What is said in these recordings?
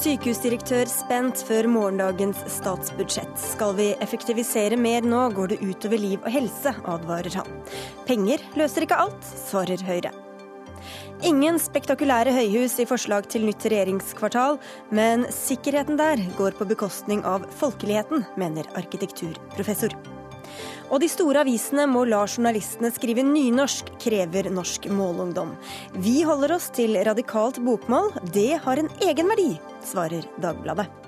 Sykehusdirektør spent før morgendagens statsbudsjett. Skal vi effektivisere mer nå, går det utover liv og helse, advarer han. Penger løser ikke alt, svarer Høyre. Ingen spektakulære høyhus i forslag til nytt regjeringskvartal, men sikkerheten der går på bekostning av folkeligheten, mener arkitekturprofessor. Og de store avisene må la journalistene skrive nynorsk, krever Norsk Målungdom. Vi holder oss til radikalt bokmål, det har en egen verdi, svarer Dagbladet.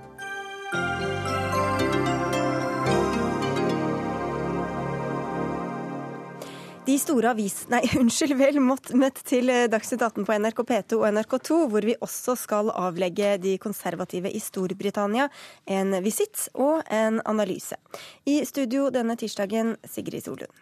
De store avis... Nei, unnskyld, vel møtt til eh, Dagsnytt 18 på NRK P2 og NRK2, hvor vi også skal avlegge de konservative i Storbritannia en visitt og en analyse. I studio denne tirsdagen, Sigrid Solund.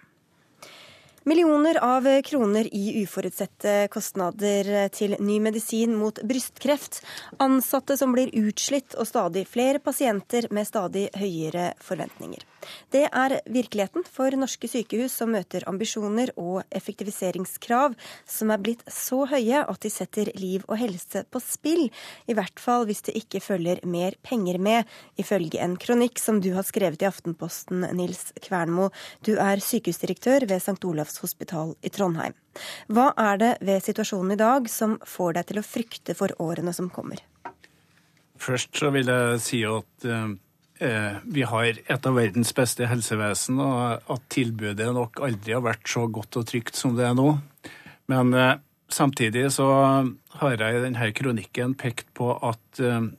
Millioner av kroner i uforutsette kostnader til ny medisin mot brystkreft. Ansatte som blir utslitt, og stadig flere pasienter med stadig høyere forventninger. Det er virkeligheten for norske sykehus som møter ambisjoner og effektiviseringskrav som er blitt så høye at de setter liv og helse på spill. I hvert fall hvis det ikke følger mer penger med, ifølge en kronikk som du har skrevet i Aftenposten, Nils Kvernmo. Du er sykehusdirektør ved St. Olavs hospital i Trondheim. Hva er det ved situasjonen i dag som får deg til å frykte for årene som kommer? Først så vil jeg si at eh, vi har et av verdens beste helsevesen, og at tilbudet nok aldri har vært så godt og trygt som det er nå. Men eh, samtidig så har jeg i denne kronikken pekt på at eh,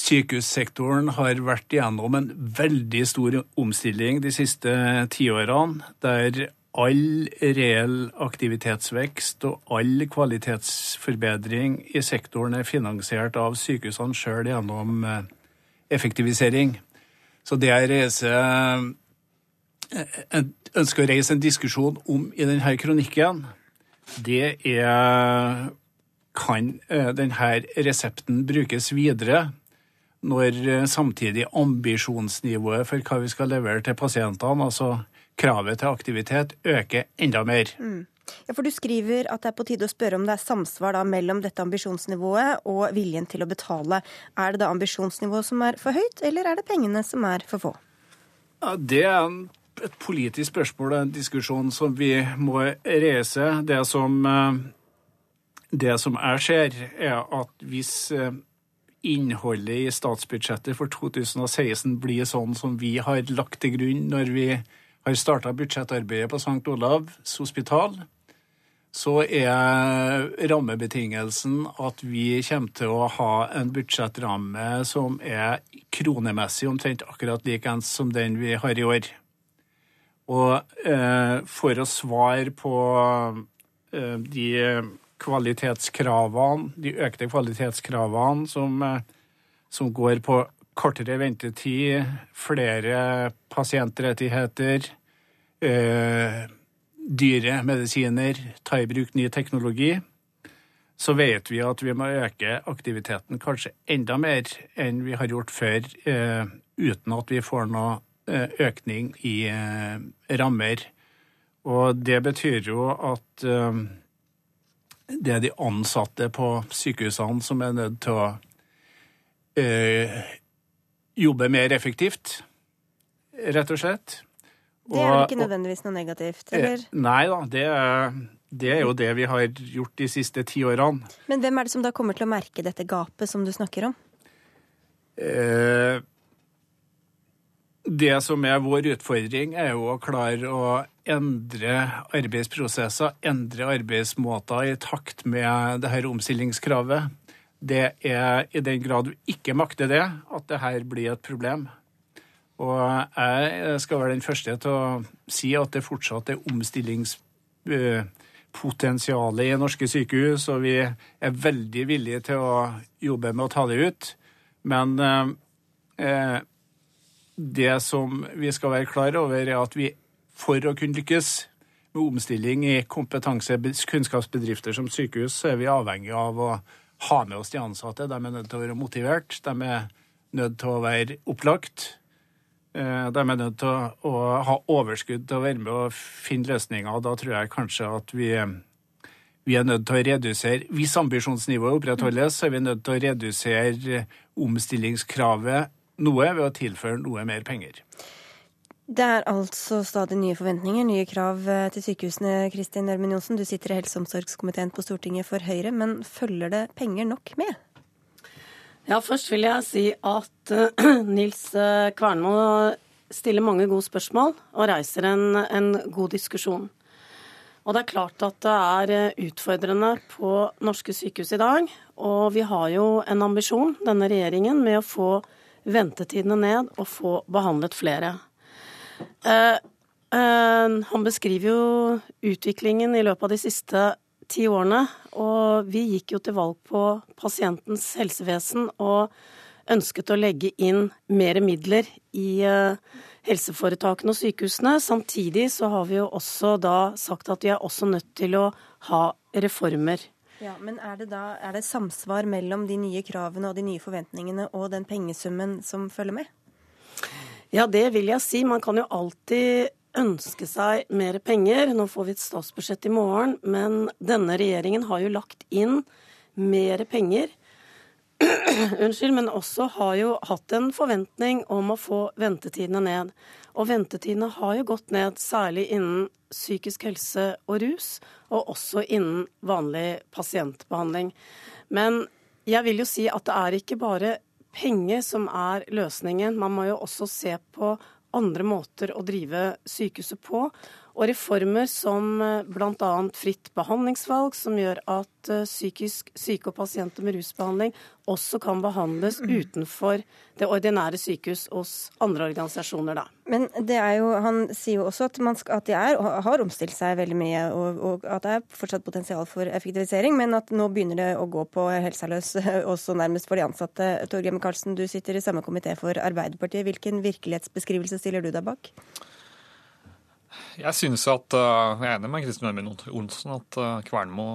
sykehussektoren har vært igjennom en veldig stor omstilling de siste tiårene, der all reell aktivitetsvekst og all kvalitetsforbedring i sektoren er finansiert av sykehusene sjøl gjennom effektivisering. Så det jeg reiser eh, ønsker å reise en diskusjon om i denne kronikken, det er kan eh, denne resepten brukes videre når eh, samtidig ambisjonsnivået for hva vi skal levere til pasientene, altså kravet til aktivitet, øker enda mer. Mm. Ja, for Du skriver at det er på tide å spørre om det er samsvar da mellom dette ambisjonsnivået og viljen til å betale. Er det da ambisjonsnivået som er for høyt, eller er det pengene som er for få? Ja, det er et politisk spørsmål og en diskusjon som vi må reise. Det som, eh, det som jeg ser, er at hvis eh, innholdet i statsbudsjettet for 2016 blir sånn som vi har lagt til grunn når vi har starta budsjettarbeidet på St. Olavs hospital, så er rammebetingelsen at vi kommer til å ha en budsjettramme som er kronemessig omtrent akkurat likens som den vi har i år. Og eh, for å svare på eh, de kvalitetskravene, de økte kvalitetskravene som, eh, som går på kortere ventetid, flere pasientrettigheter, eh, dyre medisiner, ta i bruk ny teknologi, så vet vi at vi må øke aktiviteten kanskje enda mer enn vi har gjort før, eh, uten at vi får noe eh, økning i eh, rammer. Og det betyr jo at eh, det er de ansatte på sykehusene som er nødt til å eh, jobbe mer effektivt, rett og slett. Det er vel ikke nødvendigvis noe negativt, eh, eller? Nei da, det det er jo det vi har gjort de siste ti årene. Men hvem er det som da kommer til å merke dette gapet som du snakker om? Eh, det som er vår utfordring, er jo å klare å endre arbeidsprosesser, endre arbeidsmåter i takt med det her omstillingskravet. Det er i den grad du ikke makter det, at det her blir et problem. Og jeg skal være den første til å si at det fortsatt er omstillingspotensialet i norske sykehus, og vi er veldig villige til å jobbe med å ta det ut. Men eh, det som vi skal være klar over, er at vi for å kunne lykkes med omstilling i kompetanse- kunnskapsbedrifter som sykehus, så er vi avhengig av å ha med oss de ansatte. De er nødt til å være motivert, de er nødt til å være opplagt. Eh, er vi nødt til å, å, ha overskudd til å være med og finne løsninger. og Da tror jeg kanskje at vi, vi er nødt til å redusere Hvis ambisjonsnivået opprettholdes, så er vi nødt til å redusere omstillingskravet noe ved å tilføre noe mer penger. Det er altså stadig nye forventninger, nye krav eh, til sykehusene. Kristin Ørmen Johnsen, du sitter i helse- og omsorgskomiteen på Stortinget for Høyre, men følger det penger nok med? Ja, først vil jeg si at uh, Nils Kverno Kvernmo stiller mange gode spørsmål og reiser en, en god diskusjon. Og det er klart at det er utfordrende på norske sykehus i dag. Og vi har jo en ambisjon, denne regjeringen, med å få ventetidene ned og få behandlet flere. Eh, eh, han beskriver jo utviklingen i løpet av de siste ti årene. Og vi gikk jo til valg på pasientens helsevesen og ønsket å legge inn mer midler i uh, helseforetakene og sykehusene. Samtidig så har vi jo også da sagt at vi er også nødt til å ha reformer. Ja, Men er det da er det samsvar mellom de nye kravene og de nye forventningene og den pengesummen som følger med? Ja, det vil jeg si. Man kan jo alltid ønske seg mer penger. Nå får vi et statsbudsjett i morgen, men denne regjeringen har jo lagt inn mer penger unnskyld, men også har jo hatt en forventning om å få ventetidene ned. Og ventetidene har jo gått ned, særlig innen psykisk helse og rus, og også innen vanlig pasientbehandling. Men jeg vil jo si at det er ikke bare penger som er løsningen. Man må jo også se på andre måter å drive sykehuset på. Og reformer som eh, bl.a. fritt behandlingsvalg, som gjør at eh, psykisk syke og pasienter med rusbehandling også kan behandles utenfor det ordinære sykehus hos andre organisasjoner. Da. Men det er jo, han sier jo også at, skal, at de er, har omstilt seg veldig mye, og, og, at det er fortsatt potensial for effektivisering, men at nå begynner det å gå på helsa løs også nærmest for de ansatte. Torgeir Micaelsen, du sitter i samme komité for Arbeiderpartiet. Hvilken virkelighetsbeskrivelse stiller du deg bak? Jeg synes at, uh, jeg er enig med Kristin Ørmen Olsen at uh, Kvernmo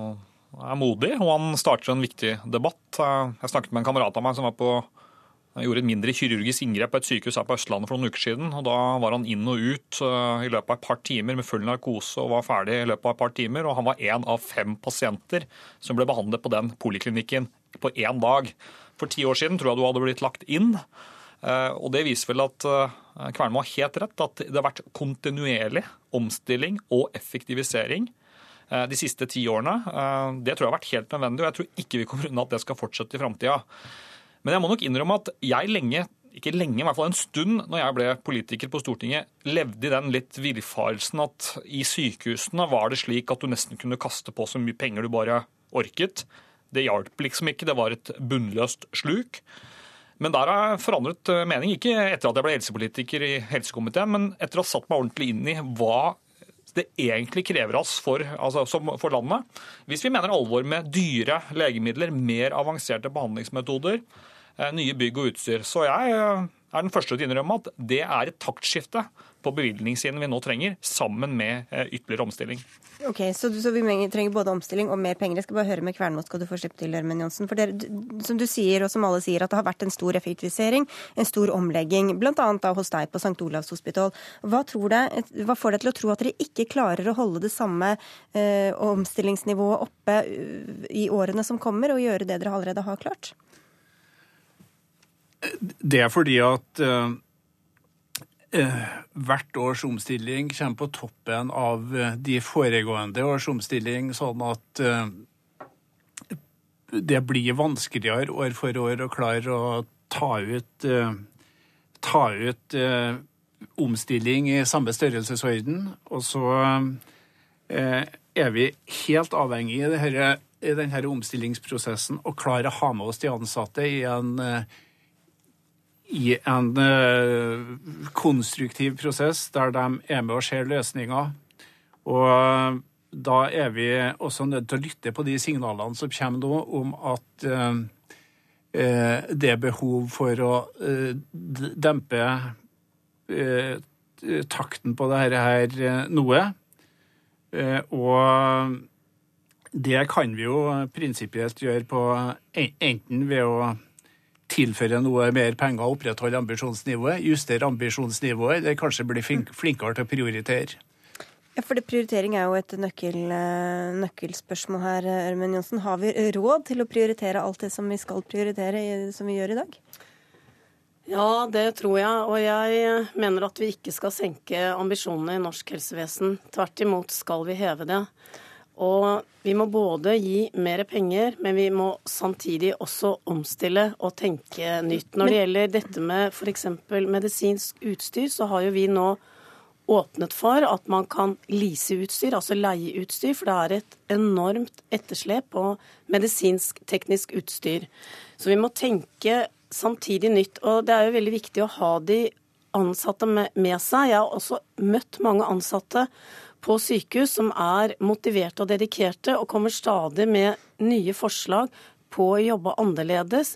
er modig, og han starter en viktig debatt. Uh, jeg snakket med en kamerat av meg som var på, gjorde et mindre kirurgisk inngrep på et sykehus her på Østlandet for noen uker siden. og Da var han inn og ut i løpet av et par timer med full narkose og var ferdig i løpet av et par timer. og Han var én av fem pasienter som ble behandlet på den poliklinikken på én dag. For ti år siden tror jeg du hadde blitt lagt inn. Og Det viser vel at Eh, Kvernmo har helt rett at det har vært kontinuerlig omstilling og effektivisering eh, de siste ti årene. Eh, det tror jeg har vært helt nødvendig, og jeg tror ikke vi kommer unna at det skal fortsette i framtida. Men jeg må nok innrømme at jeg lenge, ikke lenge, i hvert fall en stund, når jeg ble politiker på Stortinget, levde i den litt villfarelsen at i sykehusene var det slik at du nesten kunne kaste på så mye penger du bare orket. Det hjalp liksom ikke, det var et bunnløst sluk. Men der har jeg forandret eh, mening. Ikke etter at jeg ble helsepolitiker i helsekomiteen, men etter å ha satt meg ordentlig inn i hva det egentlig krever oss for, altså, for, landet. Hvis vi mener alvor med dyre legemidler, mer avanserte behandlingsmetoder, eh, nye bygg og utstyr. Så jeg eh, er den første til å innrømme at det er et taktskifte på bevilgningssiden vi nå trenger, sammen med ytterligere omstilling. Ok, Så, så vi trenger både omstilling og mer penger. Jeg skal bare høre med Kvernmo, skal du få slippe til, Ørmen Johnsen. For det, som du sier, og som alle sier, at det har vært en stor effektivisering, en stor omlegging, bl.a. hos deg på St. Olavs hospital. Hva, det, hva, får deg til å tro at dere ikke klarer å holde det samme eh, omstillingsnivået oppe i årene som kommer, og gjøre det dere allerede har klart? Det er fordi at uh Eh, hvert års omstilling kommer på toppen av eh, de foregående års omstilling, sånn at eh, det blir vanskeligere år for år å klare å ta ut, ta ut omstilling i samme størrelsesorden. Og så er vi helt avhengig i, denne, i denne omstillingsprosessen å klare å ha med oss de ansatte i en i en uh, konstruktiv prosess der de er med og ser løsninger. Og uh, da er vi også nødt til å lytte på de signalene som kommer nå om at uh, det er behov for å dempe takten på dette her noe. Og det kan vi jo prinsipielt gjøre på enten ved å tilføre noe mer penger og opprettholde ambisjonsnivået, justere ambisjonsnivået, eller kanskje bli flinkere til å prioritere. Ja, for det Prioritering er jo et nøkkel, eh, nøkkelspørsmål her. Ørmen Johnsen. Har vi råd til å prioritere alt det som vi skal prioritere, som vi gjør i dag? Ja, det tror jeg. Og jeg mener at vi ikke skal senke ambisjonene i norsk helsevesen. Tvert imot skal vi heve det. Og vi må både gi mer penger, men vi må samtidig også omstille og tenke nytt. Når det gjelder dette med f.eks. medisinsk utstyr, så har jo vi nå åpnet for at man kan lease utstyr, altså leie utstyr, for det er et enormt etterslep på medisinsk-teknisk utstyr. Så vi må tenke samtidig nytt. Og det er jo veldig viktig å ha de ansatte med, med seg. Jeg har også møtt mange ansatte på sykehus som er motiverte og dedikerte, og kommer stadig med nye forslag på å jobbe annerledes,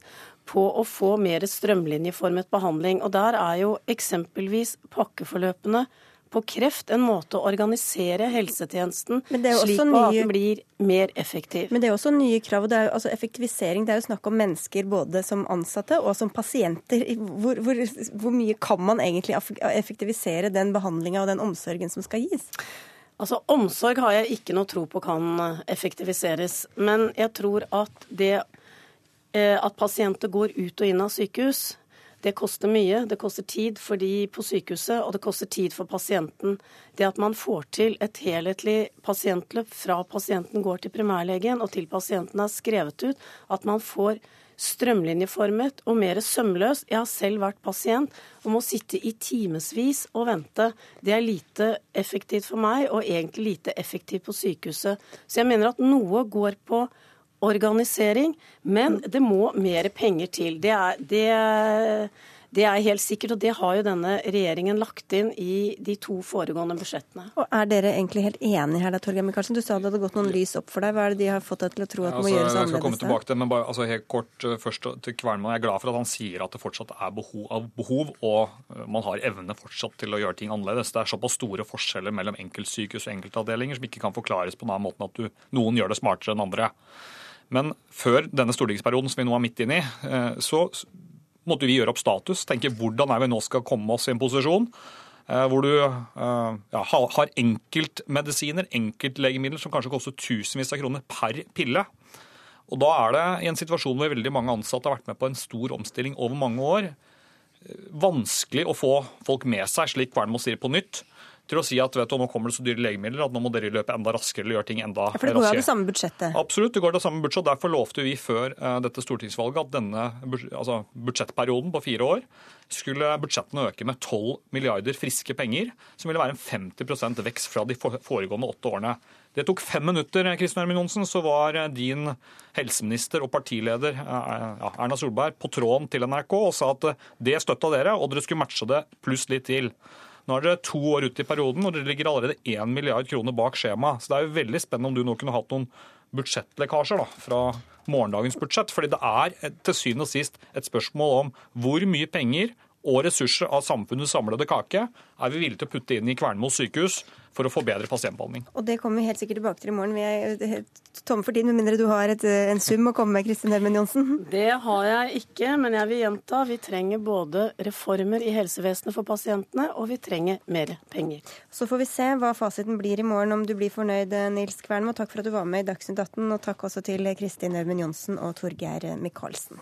på å få mer strømlinjeformet behandling. Og der er jo eksempelvis pakkeforløpene på kreft en måte å organisere helsetjenesten slik nye, at den blir mer effektiv. Men det er også nye krav. Det er jo, altså effektivisering det er jo snakk om mennesker både som ansatte og som pasienter. Hvor, hvor, hvor mye kan man egentlig effektivisere den behandlinga og den omsorgen som skal gis? Altså, Omsorg har jeg ikke noe tro på kan effektiviseres. Men jeg tror at det eh, at pasienter går ut og inn av sykehus, det koster mye. Det koster tid for de på sykehuset, og det koster tid for pasienten. Det at man får til et helhetlig pasientløp fra pasienten går til primærlegen og til pasienten er skrevet ut, at man får strømlinjeformet og mer sømløst. Jeg har selv vært pasient og må sitte i timevis og vente. Det er lite effektivt for meg, og egentlig lite effektivt på sykehuset. Så jeg mener at noe går på organisering, men det må mer penger til. Det er, det, det er helt sikkert, og det har jo denne regjeringen lagt inn i de to foregående budsjettene. Og Er dere egentlig helt enige her, da, Torgeir Micaelsen? Du sa det hadde gått noen lys opp for deg. Hva er det de har fått deg til å tro at må altså, gjøres annerledes? Jeg skal komme tilbake til men bare altså, helt kort uh, først til Kvernmann. Jeg er glad for at han sier at det fortsatt er behov, behov og uh, man har evne fortsatt til å gjøre ting annerledes. Det er såpass store forskjeller mellom enkeltsykehus og enkeltavdelinger som ikke kan forklares på den måten at du, noen gjør det smartere enn andre. Men før denne stortingsperioden som vi nå er midt inne i, eh, så måtte vi gjøre opp status. Tenke hvordan er vi nå skal komme oss i en posisjon eh, hvor du eh, ja, har enkeltmedisiner, enkeltlegemidler, som kanskje koster tusenvis av kroner per pille. Og da er det i en situasjon hvor veldig mange ansatte har vært med på en stor omstilling over mange år, vanskelig å få folk med seg, slik Kvernmo sier på nytt til å si at vet du, nå kommer det så dyre legemidler at nå må dere løpe enda raskere eller gjøre ting enda raskere. Ja, for det går av det samme budsjettet? Absolutt, det går av det samme budsjettet. Derfor lovte vi før uh, dette stortingsvalget at denne altså budsjettperioden på fire år skulle budsjettene øke med 12 milliarder friske penger, som ville være en 50% vekst fra de foregående åtte årene. Det tok fem minutter, Kristin Hermin Johnsen, så var eh, din helseminister og partileder eh, Erna Solberg på tråden til NRK og sa at det støtta dere, og dere skulle matche det pluss litt til. Nå er dere to år ute i perioden, og dere ligger allerede 1 milliard kroner bak skjema. Så det er jo veldig spennende om du nå kunne hatt noen budsjettlekkasjer da, fra morgendagens budsjett. fordi det er til syvende og sist et spørsmål om hvor mye penger og ressurser av samfunnets samlede kake er vi villige til å putte inn i Kvernmo sykehus for å få bedre pasientbehandling. Og Det kommer vi helt sikkert tilbake til i morgen. Vi er tomme for tid, med mindre du har et, en sum å komme med, Kristin Hermen Johnsen? Det har jeg ikke, men jeg vil gjenta. Vi trenger både reformer i helsevesenet for pasientene, og vi trenger mer penger. Så får vi se hva fasiten blir i morgen, om du blir fornøyd, Nils Kvernmo. Takk for at du var med i Dagsnytt 18, og takk også til Kristin Hermen Johnsen og Torgeir Micaelsen.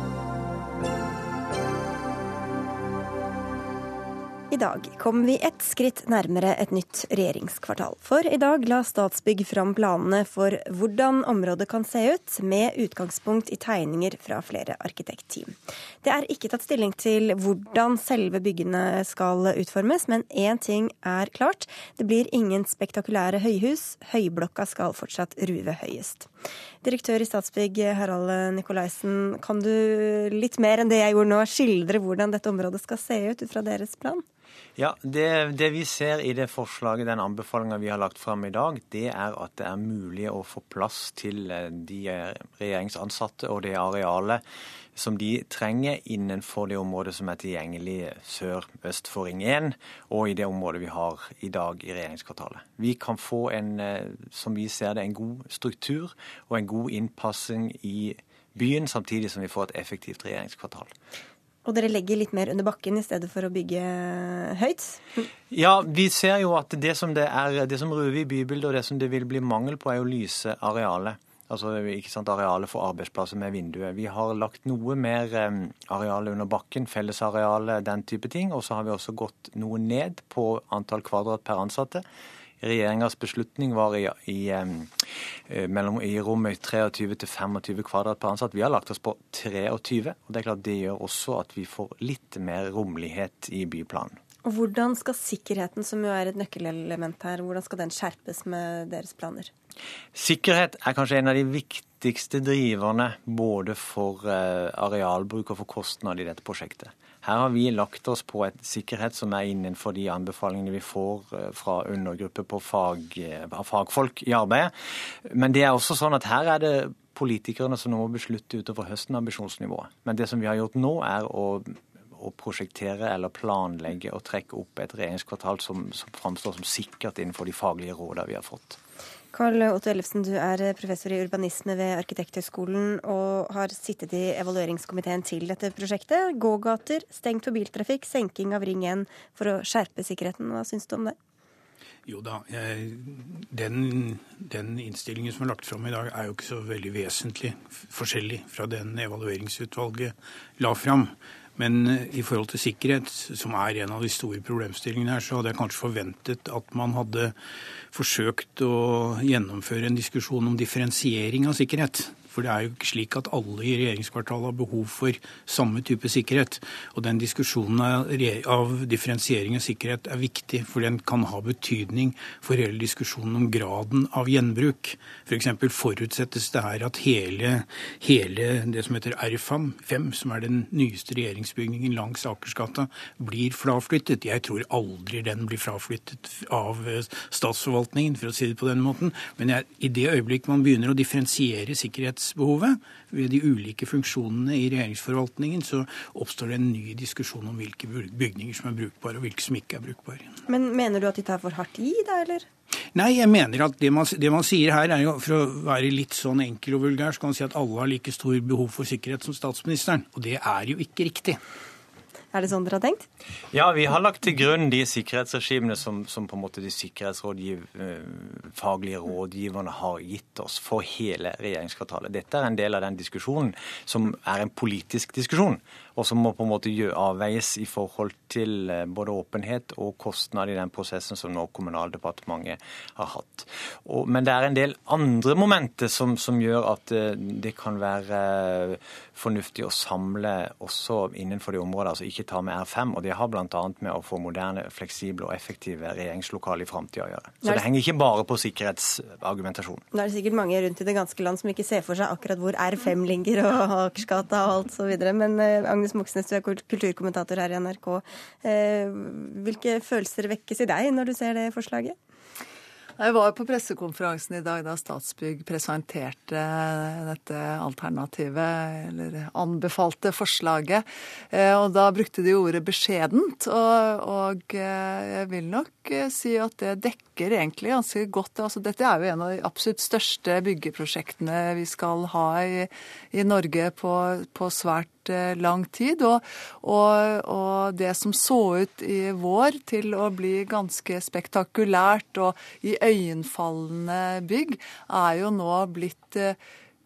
I dag kom vi et skritt nærmere et nytt regjeringskvartal. For i dag la Statsbygg fram planene for hvordan området kan se ut, med utgangspunkt i tegninger fra flere arkitektteam. Det er ikke tatt stilling til hvordan selve byggene skal utformes, men én ting er klart. Det blir ingen spektakulære høyhus. Høyblokka skal fortsatt ruve høyest. Direktør i Statsbygg, Harald Nikolaisen, kan du litt mer enn det jeg gjorde nå, skildre hvordan dette området skal se ut ut fra deres plan? Ja, det, det, vi ser i det forslaget, den anbefalinga vi har lagt fram i dag, det er at det er mulig å få plass til eh, de eh, regjeringsansatte og det arealet som de trenger innenfor det området som er tilgjengelig sør-øst for Ring 1, og i det området vi har i dag i regjeringskvartalet. Vi kan få en, eh, som vi ser det, en god struktur og en god innpassing i byen, samtidig som vi får et effektivt regjeringskvartal. Og dere legger litt mer under bakken i stedet for å bygge høyt? Ja, vi ser jo at det som, det er, det som ruver i bybildet, og det som det vil bli mangel på, er jo lyse arealet. Altså ikke sant, arealet for arbeidsplasser med vinduet. Vi har lagt noe mer areal under bakken, fellesarealet, den type ting. Og så har vi også gått noe ned på antall kvadrat per ansatte. Regjeringas beslutning var i, i, eh, mellom, i rommet 23 til 25 kvadrat per ansatt. Vi har lagt oss på 23. og Det er klart det gjør også at vi får litt mer rommelighet i byplanen. Og Hvordan skal sikkerheten, som jo er et nøkkelelement her, hvordan skal den skjerpes med deres planer? Sikkerhet er kanskje en av de viktigste driverne både for eh, arealbruk og for kostnad i dette prosjektet. Her har vi lagt oss på et sikkerhet som er innenfor de anbefalingene vi får eh, fra undergrupper fag, eh, fagfolk i arbeidet. Men det er også sånn at her er det politikerne som nå må beslutte utover høsten ambisjonsnivået. Men det som vi har gjort nå, er å, å prosjektere eller planlegge og trekke opp et regjeringskvartal som, som framstår som sikkert innenfor de faglige rådene vi har fått. Karl Otto Ellefsen, du er professor i urbanisme ved Arkitekthøgskolen og har sittet i evalueringskomiteen til dette prosjektet. Gågater, stengt for biltrafikk, senking av Ring 1 for å skjerpe sikkerheten. Hva syns du om det? Jo da, den, den, innstillingen som er lagt fram i dag, er jo ikke så veldig vesentlig forskjellig fra den evalueringsutvalget la fram. Men eh, i forhold til sikkerhet, som er en av de store problemstillingene her, så hadde jeg kanskje forventet at man hadde forsøkt å gjennomføre en diskusjon om differensiering av sikkerhet. For det er jo ikke slik at alle i regjeringskvartalet har behov for samme type sikkerhet. Og den diskusjonen av differensiering av sikkerhet er viktig, for den kan ha betydning for hele diskusjonen om graden av gjenbruk. F.eks. For forutsettes det her at hele, hele det som heter RFAM 5, som er den nyeste regjeringsbygningen langs Akersgata, blir fraflyttet. Jeg tror aldri den blir fraflyttet av eh, statsforvaltningen, for å si det på den måten. Men jeg, i det øyeblikk man begynner å differensiere sikkerhet kapasitetsbehovet ved de ulike funksjonene i regjeringsforvaltningen, så oppstår det en ny diskusjon om hvilke bygninger som er brukbare, og hvilke som ikke er brukbare. Men mener du at de tar for hardt i, da, eller? Nei, jeg mener at det man, det man, sier her, er jo, for å være litt sånn enkel og vulgær, så kan man si at alle har like stor behov for sikkerhet som statsministeren. Og det er jo ikke riktig. Er det sånn dere har tenkt? Ja, vi har lagt til grunn de sikkerhetsregimene som, som på en måte de sikkerhetsfaglige rådgiverne har gitt oss for hele regjeringskvartalet. Dette er en del av den diskusjonen som er en politisk diskusjon og som må på en måte avveies i forhold til eh, både åpenhet og kostnad i den prosessen som nå Kommunaldepartementet har hatt. Og, men det er en del andre momenter som, som gjør at eh, det kan være eh, fornuftig å samle også innenfor de områdene, altså ikke ta med R5. og Det har bl.a. med å få moderne, fleksible og effektive regjeringslokaler i framtida å gjøre. Så det henger ikke bare på sikkerhetsargumentasjon. Nå er det sikkert mange rundt i det ganske land som ikke ser for seg akkurat hvor R5 ligger og Akersgata og alt så videre. Men Agnes Moxnes, du er kulturkommentator her i NRK. Eh, hvilke følelser vekkes i deg når du ser det forslaget? Jeg var på pressekonferansen i dag da Statsbygg presenterte dette alternativet, eller anbefalte forslaget. Eh, og da brukte de ordet beskjedent. Og, og eh, jeg vil nok si at det dekker egentlig ganske godt. Altså, dette er jo en av de absolutt største byggeprosjektene vi skal ha i, i Norge på, på svært lang tid. Og, og, og, det som så ut i vår til å bli ganske spektakulært og iøynefallende bygg, er jo nå blitt eh,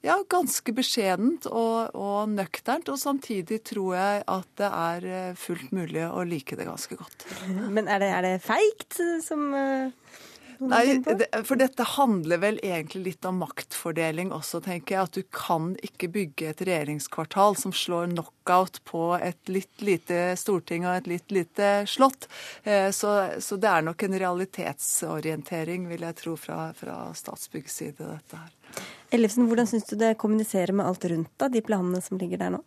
ja, ganske beskjedent og, og, nøkternt. Og samtidig tror jeg at det er eh, fullt mulig å like det ganske godt. Men er det, er det feigt som Nei, for dette handler vel egentlig litt om maktfordeling også, tenker jeg. At du kan ikke bygge et regjeringskvartal som slår knockout på et litt lite storting og et litt lite slott. Eh, så, så det er nok en realitetsorientering, vil jeg tro, fra, fra Statsbyggs side, dette her. Ellefsen, hvordan syns du det kommuniserer med alt rundt da, de planene som ligger der nå?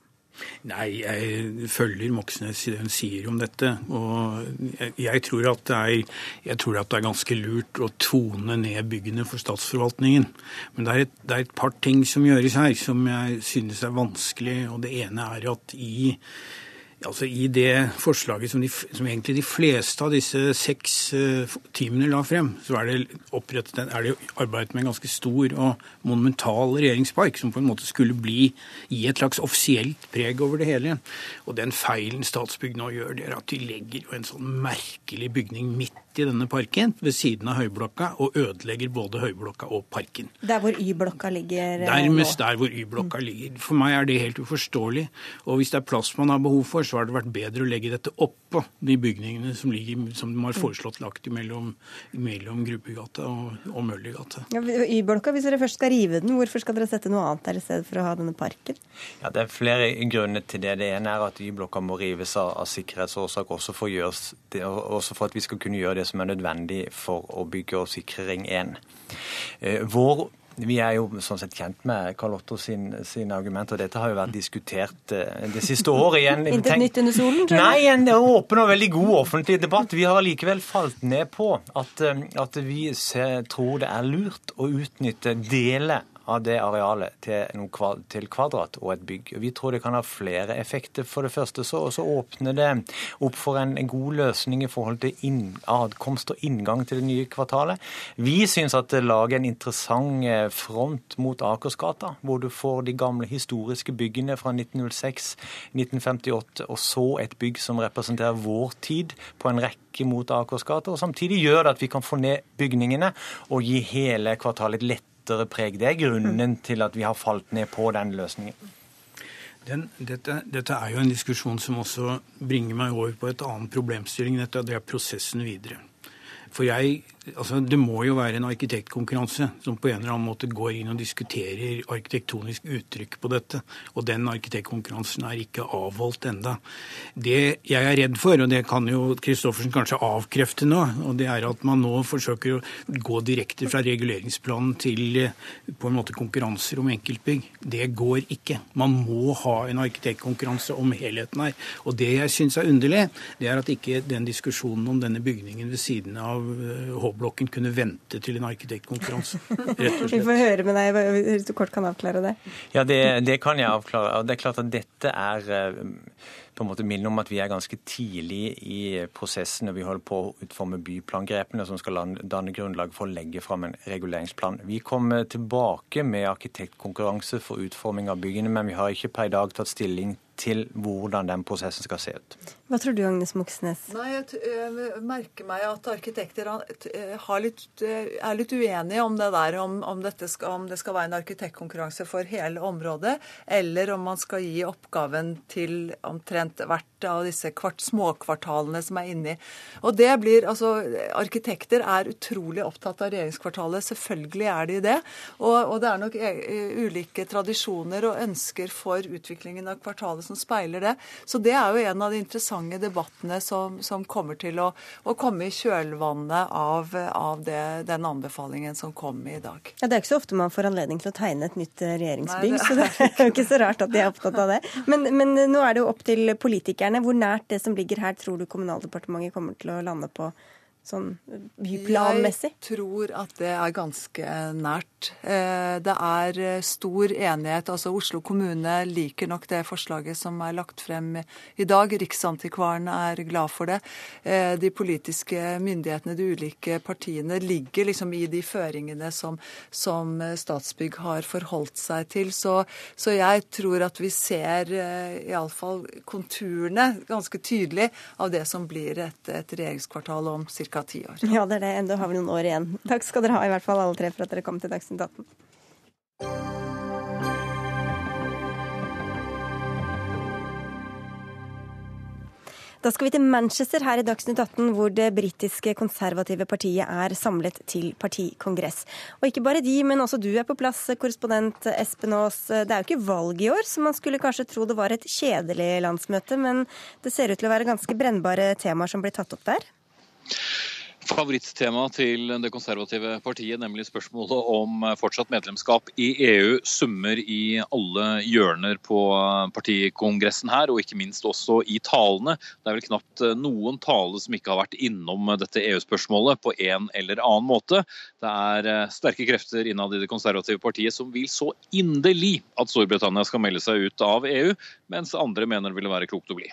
Nei, jeg følger Moxnes i det hun sier om dette. Og jeg, tror det er, jeg tror at det er ganske lurt å tone ned byggene for statsforvaltningen. Men det er, et, det er et par ting som gjøres her som jeg synes er vanskelig. Og det ene er at i Altså I det forslaget som, de, som, egentlig de fleste av disse seks uh, teamene la frem, så er det, opprettet, er det arbeidet med en ganske stor og monumental regjeringspark, som på en måte skulle bli gi et slags offisielt preg over det hele. Og den feilen Statsbygg nå gjør, det er at de legger en sånn merkelig bygning midt i denne parken, ved siden av Høyblokka, og ødelegger både Høyblokka og parken. Der hvor Y-blokka ligger uh, Nærmest der hvor Y-blokka mm. ligger. For meg er det helt uforståelig. Og hvis det er plass man har behov for, så har det vært bedre å legge dette oppå de bygningene som, ligger, som de har foreslått lagt mellom, mellom Grubbegata og, og Møllergata. Ja, Y-blokka, hvis dere først skal rive den, hvorfor skal dere sette noe annet der i stedet for å ha denne parken? Ja, Det er flere grunner til det. Det ene er at Y-blokka må rives av, av sikkerhetsårsak, også for, gjøres, det, også for at vi skal kunne gjøre det som er nødvendig for å bygge og sikre Ring 1. Eh, vår vi er jo sånn sett kjent med Karl Otto sin, sin argument, og dette har jo vært diskutert uh, det siste året igjen. Intet nytt under solen? Nei, en åpen og veldig god offentlig debatt. Vi har likevel falt ned på at, uh, at vi ser, tror det er lurt å utnytte deler av det arealet til, til, kvadrat og et bygg. Vi tror det kan ha flere effekter. For det første så, så åpner det opp for en, god løsning i forhold til inn, adkomst og inngang til det nye kvartalet. Vi syns at det lager en interessant eh, front mot Akersgata, hvor du får de gamle historiske byggene fra 1906, 1958, og så et bygg som representerer vår tid på en rekke mot Akersgata. Og samtidig gjør det at vi kan få ned bygningene og gi hele kvartalet et lett lettere preg. Det er grunnen til at vi har falt ned på den løsningen. Den, dette, dette, er jo en diskusjon som også bringer meg over på et annet problemstilling. Dette, det er prosessen videre. For jeg altså, Det må jo være en arkitektkonkurranse som på en eller annen måte går inn og diskuterer arkitektonisk uttrykk på dette. Og den arkitektkonkurransen er ikke avholdt enda. Det jeg er redd for, og det kan jo Christoffersen kanskje avkrefte nå, og det er at man nå forsøker å gå direkte fra reguleringsplanen til på en måte konkurranser om enkeltbygg. Det går ikke. Man må ha en arkitektkonkurranse om helheten her. Og det jeg syns er underlig, det er at ikke den diskusjonen om denne bygningen ved siden av Håb eh, K-blokken kunne vente til en arkitektkonkurranse. Vi får høre med deg hvis du kort kan avklare det. Ja, det, det kan jeg avklare. Og det er klart at dette er eh, på en måte minne om at vi er ganske tidlig i prosessen når vi holder på å utforme byplangrepene som skal danne grunnlag for å legge fram en reguleringsplan. Vi kommer tilbake med arkitektkonkurranse for utforming av byggene, men vi har ikke per i dag tatt stilling til hvordan den prosessen skal se ut. Hva tror du, Agnes Moxnes? Nei, Jeg merker meg at arkitekter litt, er litt uenige om det der, om, om, skal, om, det skal være en arkitektkonkurranse for hele området, eller om man skal gi oppgaven til omtrent hvert av disse kvart, småkvartalene som er inni. Og det blir, altså, Arkitekter er utrolig opptatt av regjeringskvartalet. Selvfølgelig er de det. Og, og det er nok e, ulike tradisjoner og ønsker for utviklingen av kvartalet som speiler det. Så det er jo en av de interessante debattene som, som kommer til å, å, komme i kjølvannet av, av det, den anbefalingen som kom i dag. Ja, Det er ikke så ofte man får anledning til å tegne et nytt eh, regjeringsbygg, Nei, det så det er jo ikke så rart at de er opptatt av det. Men, men nå er det jo opp til politikerne. Hvor nært det som ligger her, tror du Kommunaldepartementet kommer til å lande på? Sånn byplanmessig? Jeg tror at det er ganske nært. Eh, det er eh, stor enighet. altså Oslo kommune liker nok det forslaget som er lagt frem i dag. Riksantikvaren er glad for det. Eh, de politiske myndighetene, de ulike partiene, ligger liksom i de føringene som, som Statsbygg har forholdt seg til. Så, så jeg tror at vi ser iallfall konturene ganske tydelig av det som blir et, et regjeringskvartal om ca ca. ti år. Ja, det er det. Enda har vi noen år igjen. Takk skal dere ha, i hvert fall alle tre, for at dere kom til Dagsnytt 18. Da skal vi til Manchester her i Dagsnytt 18, hvor det britiske konservative partiet er samlet til partikongress. Og ikke bare de, men også du er på plass, korrespondent Espen Aas. Det er jo ikke valg i år, så man skulle kanskje tro det var et kjedelig landsmøte, men det ser ut til å være ganske brennbare temaer som blir tatt opp der? Favorittema til det konservative partiet, nemlig spørsmålet om fortsatt medlemskap i EU, summer i alle hjørner på partikongressen her, og ikke minst også i talene. Det er vel knapt noen tale som ikke har vært innom dette EU-spørsmålet på en eller annen måte. Det er sterke krefter innad i det konservative partiet som vil så inderlig at Storbritannia skal melde seg ut av EU, mens andre mener det ville være klokt å bli.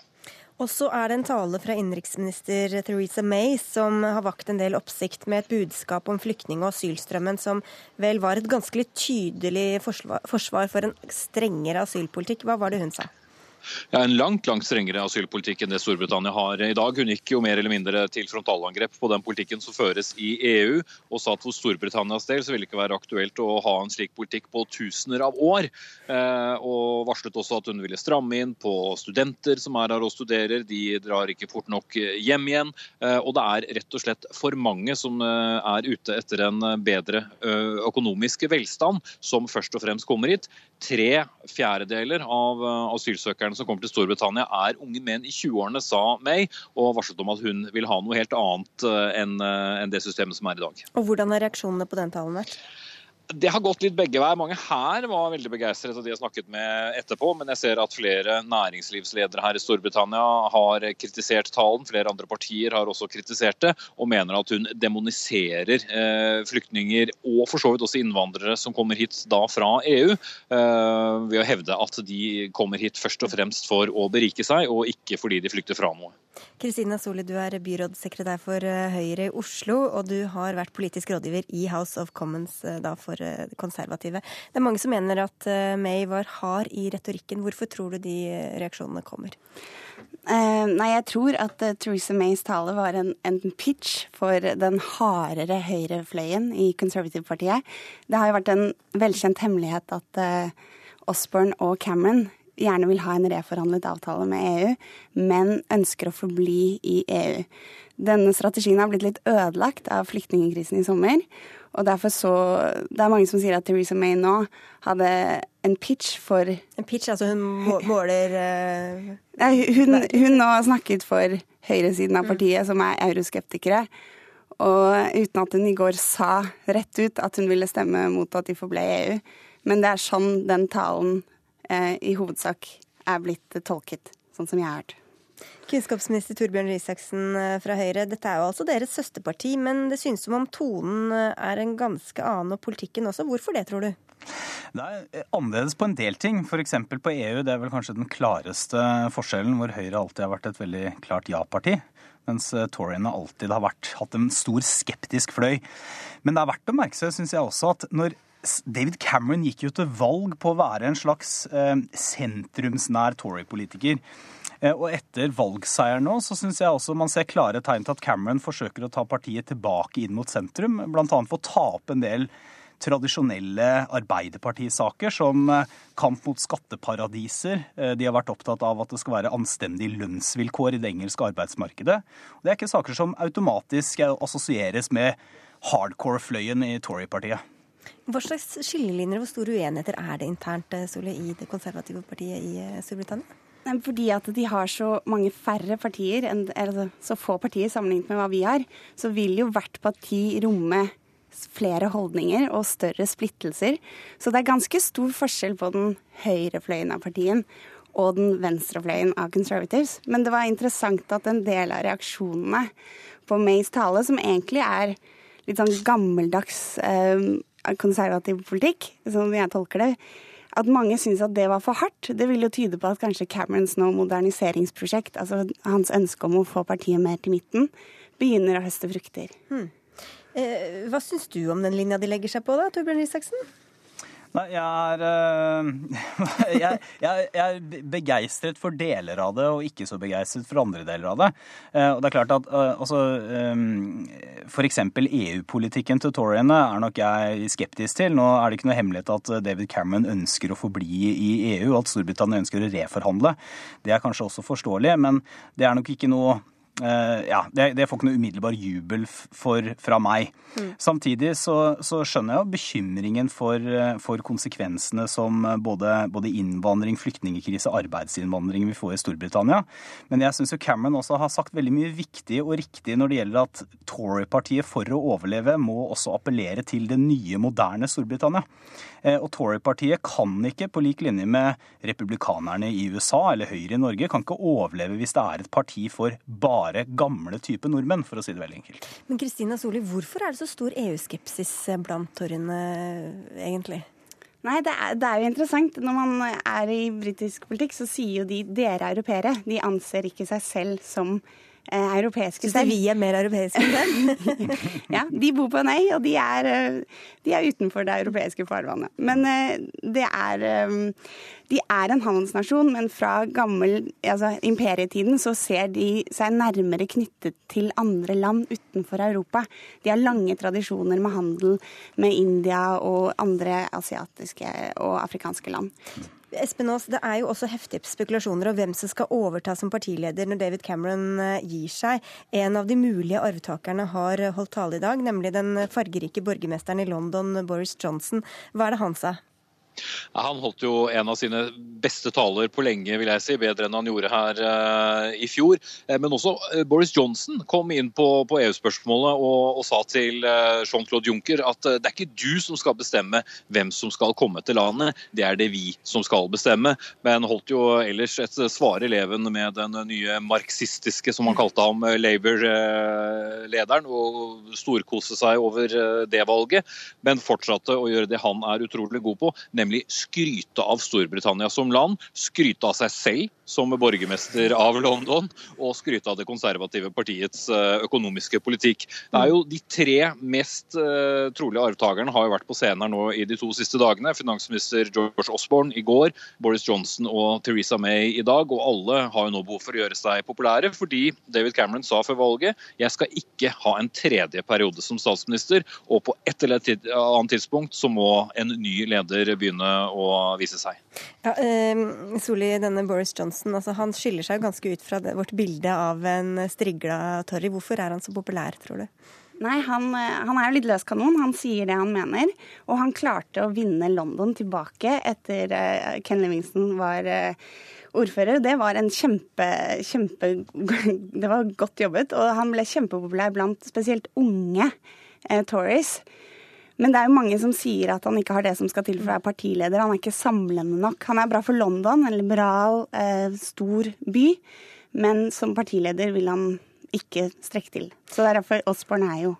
Og så er det en tale fra innenriksminister Theresa May som har vakt en del oppsikt med et budskap om flyktning- og asylstrømmen som vel var et ganske tydelig forsvar for en strengere asylpolitikk. Hva var det hun sa? En langt langt strengere asylpolitikk enn det Storbritannia har i dag. Hun gikk jo mer eller mindre til frontalangrep på den politikken som føres i EU, og sa at for Storbritannias del så ville det ikke være aktuelt å ha en slik politikk på tusener av år. Eh, og varslet også at hun ville stramme inn på studenter som er her og studerer. De drar ikke fort nok hjem igjen. Eh, og det er rett og slett for mange som eh, er ute etter en bedre økonomisk velstand, som først og fremst kommer hit. Tre fjerdedeler av asylsøkerne som kommer til Storbritannia er unge menn i 20-årene, sa May, og varslet om at hun vil ha noe helt annet eh, eh, enn det systemet som er i dag. Og Hvordan har reaksjonene på den talen vært? Det har gått litt begge veier. Mange her var veldig begeistret av de jeg snakket med etterpå, men jeg ser at flere næringslivsledere her i Storbritannia har kritisert talen. Flere andre partier har også kritisert det, og mener at hun demoniserer eh, flyktninger og for så vidt også innvandrere som kommer hit da fra EU, eh, ved å hevde at de kommer hit først og fremst for å berike seg, og ikke fordi de flykter fra noe. Kristina Soli, du er byrådssekretær for eh, Høyre i Oslo, og du har vært politisk rådgiver i House of Commons da for eh, konservative. Det er mange som mener at May var hard i retorikken. Hvorfor tror du de reaksjonene kommer? Uh, nei, jeg tror at uh, Theresa Mays tale var en, en, pitch for den hardere høyrefløyen i Conservative-partiet. Det har jo vært en velkjent hemmelighet at uh, Osborne og Cameron gjerne vil ha en reforhandlet avtale med EU, men ønsker å forbli i EU. Denne strategien har blitt litt ødelagt av flyktningkrisen i sommer. Og derfor så Det er mange som sier at Theresa May nå hadde en pitch for En pitch, altså hun måler uh... Nei, hun, hun nå snakket for høyresiden av mm. partiet, mm. som er euroskeptikere. Og uten at hun i går sa rett ut at hun ville stemme mot at de forble EU. Men det er sånn den talen Eh, i hovedsak er blitt tolket, sånn som jeg har hørt. Kunnskapsminister Torbjørn Røe eh, fra Høyre, dette er jo altså deres søsterparti, men det synes som om tonen eh, er en ganske annen, og politikken også. Hvorfor det, tror du? Det er annerledes på en del ting, f.eks. på EU. Det er vel kanskje den klareste forskjellen, hvor Høyre alltid har vært et veldig klart ja-parti. Mens Toryene alltid har vært, hatt en stor skeptisk fløy. Men det er verdt å merke seg, syns jeg også, at når David Cameron gikk jo til valg på å være en slags eh, sentrumsnær Tory-politiker. Eh, og etter valgseieren nå så syns jeg også man ser klare tegn til at Cameron forsøker å ta partiet tilbake inn mot sentrum, bl.a. for å ta opp en del tradisjonelle arbeiderpartisaker som eh, kamp mot skatteparadiser. Eh, de har vært opptatt av at det skal være anstendige lønnsvilkår i det engelske arbeidsmarkedet. Og det er ikke saker som automatisk assosieres med hardcore-fløyen i Tory-partiet. Hva slags skillelinjer og hvor store uenigheter er det internt Sole, i det konservative partiet i Storbritannia? Fordi at de har så mange færre partier, eller så få partier sammenlignet med hva vi har, så vil jo hvert parti romme flere holdninger og større splittelser. Så det er ganske stor forskjell på den høyre fløyen av partien og den venstre fløyen av Conservatives. Men det var interessant at en del av reaksjonene på Mays tale, som egentlig er litt sånn gammeldags eh, konservativ politikk, som jeg tolker det, at mange syns at det var for hardt. Det vil jo tyde på at kanskje Camerons nå moderniseringsprosjekt, altså hans ønske om å få partiet mer til midten, begynner å høste frukter. Hmm. Eh, hva syns du om den linja de legger seg på, da, Torbjørn Isaksen? Nei, jeg er, eh, jeg, jeg, er begeistret for deler av det, og ikke så begeistret for andre deler av det. Eh, og det er klart at eh, altså, F.eks. EU-politikken til Toryene er nok jeg skeptisk til. Nå er det ikke noe hemmelighet at David Cameron ønsker å forbli i EU, og at Storbritannia ønsker å reforhandle. Det er kanskje også forståelig, men det er nok ikke noe ja, det, det, får ikke noe umiddelbar jubel for, fra meg. Mm. Samtidig så, så, skjønner jeg jo bekymringen for, eh, for konsekvensene som eh, både, både, innvandring, flyktningkrise, arbeidsinnvandring vi får i Storbritannia. Men jeg syns Cameron også har sagt veldig mye viktig og riktig når det gjelder at Tory-partiet for å overleve må også appellere til det nye, moderne Storbritannia. Og Tory-partiet kan ikke, på lik linje med republikanerne i USA eller Høyre i Norge, kan ikke overleve hvis det er et parti for bare bare gamle type nordmenn, for å si det veldig enkelt. Men Kristina Soli, hvorfor er det så stor EU-skepsis blant torrene, egentlig? Nei, det er, det er, jo interessant. Når man er i britisk politikk, så sier jo de 'dere er europeere'. De anser ikke seg selv som eh, europeiske selv. vi er mer europeiske enn dem? ja, de bor på en øy, og de er, eh, de er utenfor det europeiske farvannet. Men eh, det er eh, De er en handelsnasjon, men fra gammel altså imperietiden så ser de seg nærmere knyttet til andre land utenfor Europa. De har lange tradisjoner med handel med India og andre asiatiske og afrikanske land. Espen Aas, det er jo også heftige spekulasjoner om hvem som skal overta som partileder når David Cameron eh, gir seg. En av de mulige arvtakerne har holdt tale i dag, nemlig den fargerike borgermesteren i London, Boris Johnson. Hva er det han sa? Han holdt jo en av sine beste taler på lenge, vil jeg si. Bedre enn han gjorde her uh, i fjor. Uh, men også uh, Boris Johnson kom inn på, på EU-spørsmålet og, og, sa til Jean-Claude Juncker at det er ikke du som skal bestemme hvem som skal komme til landet, det er det vi som skal bestemme. Men holdt jo ellers et svare leven med den nye marxistiske, som han kalte ham, Labour-lederen, og storkose seg over det valget. Men fortsatte å gjøre det han er utrolig god på, nemlig nemlig skryte av Storbritannia som land, skryte av seg selv som borgermester av London, og skryte av det konservative partiets eh, økonomiske politikk. Det er jo De tre mest uh, trolige arvtakerne har jo vært på scenen her nå i de to siste dagene. Finansminister George Osborne i går, Boris Johnson og Theresa May i dag. Og alle har jo nå behov for å gjøre seg populære, fordi David Cameron sa før valget jeg skal ikke ha en tredje periode som statsminister, og på et eller annet tidspunkt så må en ny leder begynne å vise seg. Ja, eh, Soli, denne Boris Johnson altså, han skiller seg ganske ut fra det, vårt bilde av en strigla Torry. Hvorfor er han så populær, tror du? Nei, han, han, er jo litt løs kanon. Han sier det han mener. Og han klarte å vinne London tilbake etter uh, Ken Livingston var uh, ordfører. Det var en kjempe, kjempe Det var godt jobbet. Og han ble kjempepopulær blant spesielt unge uh, Tories. Men det er jo mange som sier at han ikke har det som skal til for å være partileder. Han er ikke samlende nok. Han er bra for London, en liberal, eh, stor by. Men som partileder vil han ikke strekke til. Så derfor Osborne er jo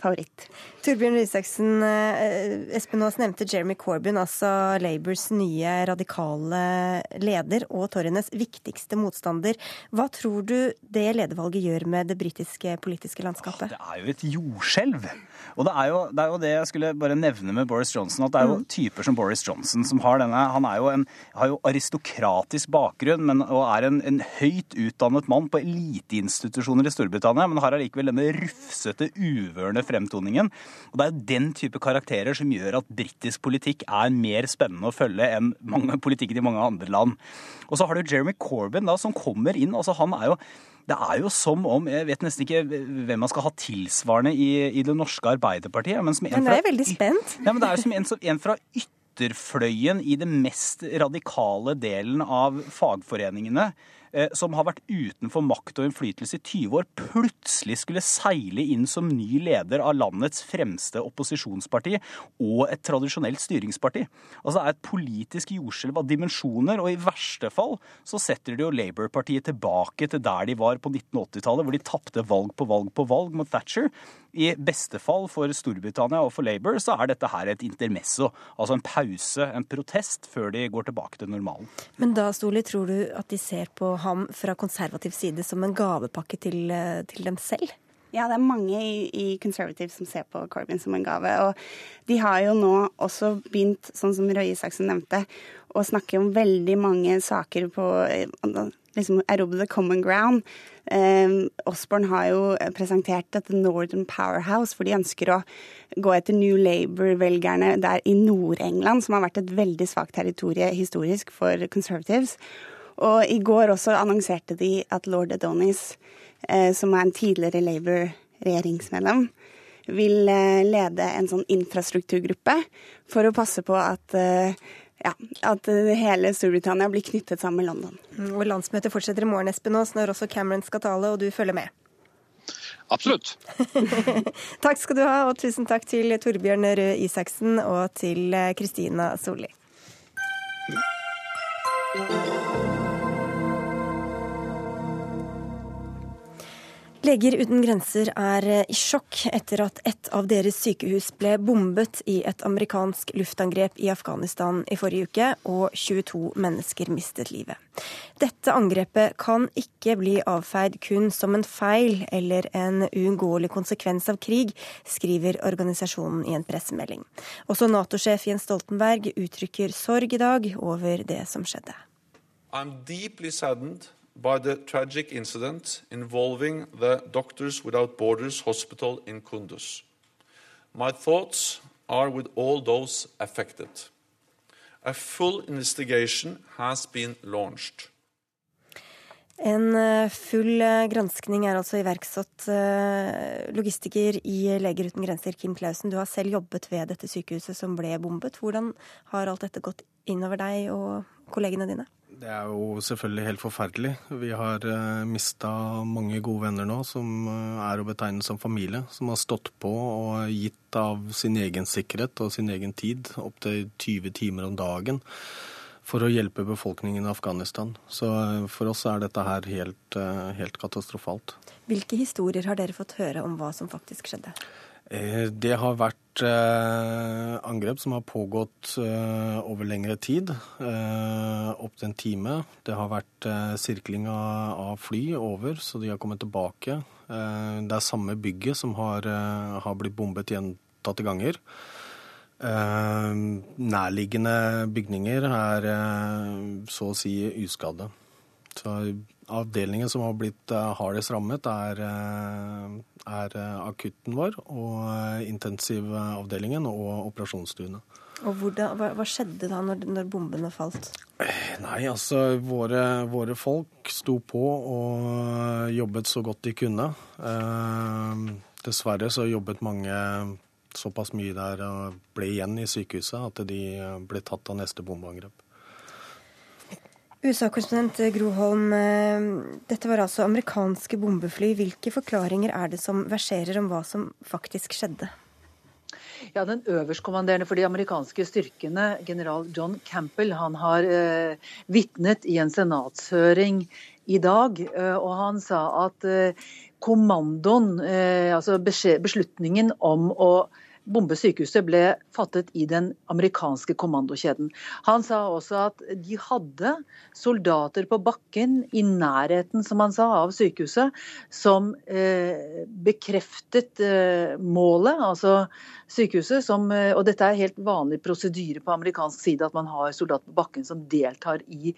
favoritt. Torbjørn Rysaksen, eh, Espen Aas nevnte Jeremy Corbyn, altså Labours nye radikale leder og Torrienes viktigste motstander. Hva tror du det ledervalget gjør med det britiske politiske landskapet? Det er jo et jordskjelv. Og det er, jo, det er, jo, det jeg skulle bare nevne med Boris Johnson, at det er jo mm. typer som Boris Johnson som har denne Han er jo en, har jo aristokratisk bakgrunn men, og er en, en høyt utdannet mann på eliteinstitusjoner i Storbritannia, men har allikevel denne rufsete, uvørende fremtoningen. Og Det er jo den type karakterer som gjør at britisk politikk er mer spennende å følge enn mange, politikken i mange andre land. Og så har du Jeremy Corbyn, da, som kommer inn. altså Han er jo det er jo som om Jeg vet nesten ikke hvem man skal ha tilsvarende i, i det norske Arbeiderpartiet. Men, som en men er veldig spent. Ja, men det er som en, en fra ytterfløyen i det mest radikale delen av fagforeningene som har vært utenfor makt og innflytelse i 20 år, plutselig skulle seile inn som ny leder av landets fremste opposisjonsparti og et tradisjonelt styringsparti. Altså Det er et politisk jordskjelv av dimensjoner, og i verste fall så setter de jo Labour-partiet tilbake til der de var på 1980-tallet, hvor de tapte valg på valg på valg mot Thatcher. I beste fall for Storbritannia og for Labour så er dette her et intermesso, altså en pause, en protest, før de går tilbake til normalen. Men da, Stoli, tror du at de ser på ham fra konservativ side som en gavepakke til, eh, til dem selv? Ja, det er mange i, i Conservative som ser på Corbyn som en gave. Og de har jo nå også begynt, sånn som Røe Isaksen nevnte, å snakke om veldig mange saker på eh, liksom erobre the common ground. Eh, Osborne har jo presentert dette Northern Powerhouse, for de ønsker å gå etter New Labour-velgerne der i Nord-England, som har vært et veldig svakt territorie historisk for Conservatives. Og i går også annonserte de at lord Adonis, som er en tidligere Labour-regjeringsmedlem, vil eh, lede en sånn infrastrukturgruppe for å passe på at eh, ja, at hele Storbritannia blir knyttet sammen med London. Mm, og Landsmøtet fortsetter i morgen, Espen Aas, når også Cameron skal tale, og du følger med? Absolutt. takk skal du ha, og tusen takk til Torbjørn Røe Isaksen og til Kristina Solli. Leger uten grenser er eh, i sjokk etter at et av deres sykehus ble bombet i et amerikansk luftangrep i Afghanistan i forrige uke, og 22 mennesker mistet livet. Dette angrepet kan ikke bli avfeid kun som en feil eller en uunngåelig konsekvens av krig, skriver organisasjonen i en pressemelding. Også Nato-sjef Jens Stoltenberg uttrykker sorg i dag over det som skjedde. I'm deeply saddened by the tragic incident involving the Doctors Without Borders hospital in Kunduz. My thoughts are with all those affected. A full investigation has been launched. En eh, full eh, granskning er altså iverksatt. Eh, logistiker i Leger uten grenser, Kim Clausen, du har selv jobbet ved dette sykehuset som ble bombet. Hvordan har alt dette gått innover deg og kollegene dine? Det er jo selvfølgelig helt forferdelig. Vi har uh, mista mange gode venner nå som uh, er å betegne som familie. Som har stått på og gitt av sin egen sikkerhet og sin egen tid opptil 20 timer om dagen for å hjelpe befolkningen i Afghanistan. Så uh, for oss er dette her helt, helt katastrofalt. Hvilke historier har dere fått høre om hva som faktisk skjedde? Det har vært eh, angrep som har pågått eh, over lengre tid, eh, opptil en time. Det har vært eh, sirkling av, fly over, så de har kommet tilbake. Eh, det er samme bygget som har, eh, har blitt bombet gjentatte ganger. Eh, nærliggende bygninger er så å si uskadde. Så avdelingen som har blitt hardest rammet, er er eh, akutten vår, og intensivavdelingen og operasjonsstuene. Og hvordan, hva, hva, skjedde da når, når, bombene falt? Nei, altså våre, våre, folk sto på og jobbet så godt de kunne. Eh, dessverre så jobbet mange såpass mye der og ble igjen i sykehuset at de ble tatt av neste bombeangrep. USA-korrespondent Gro Holm, eh, dette var altså amerikanske bombefly. Hvilke forklaringer er det som verserer om hva som faktisk skjedde? Ja, Den øverstkommanderende for de amerikanske styrkene, general John Campbell, han har eh, vitnet i en senatshøring i dag. Eh, og han sa at eh, kommandoen, eh, altså beslutningen om å bombe sykehuset ble fattet i den amerikanske kommandokjeden. Han sa også at de hadde soldater på bakken i nærheten som han sa, av sykehuset, som eh, bekreftet eh, målet, altså sykehuset. Som, eh, og dette er helt vanlig prosedyre på amerikansk side, at man har soldater på bakken som deltar i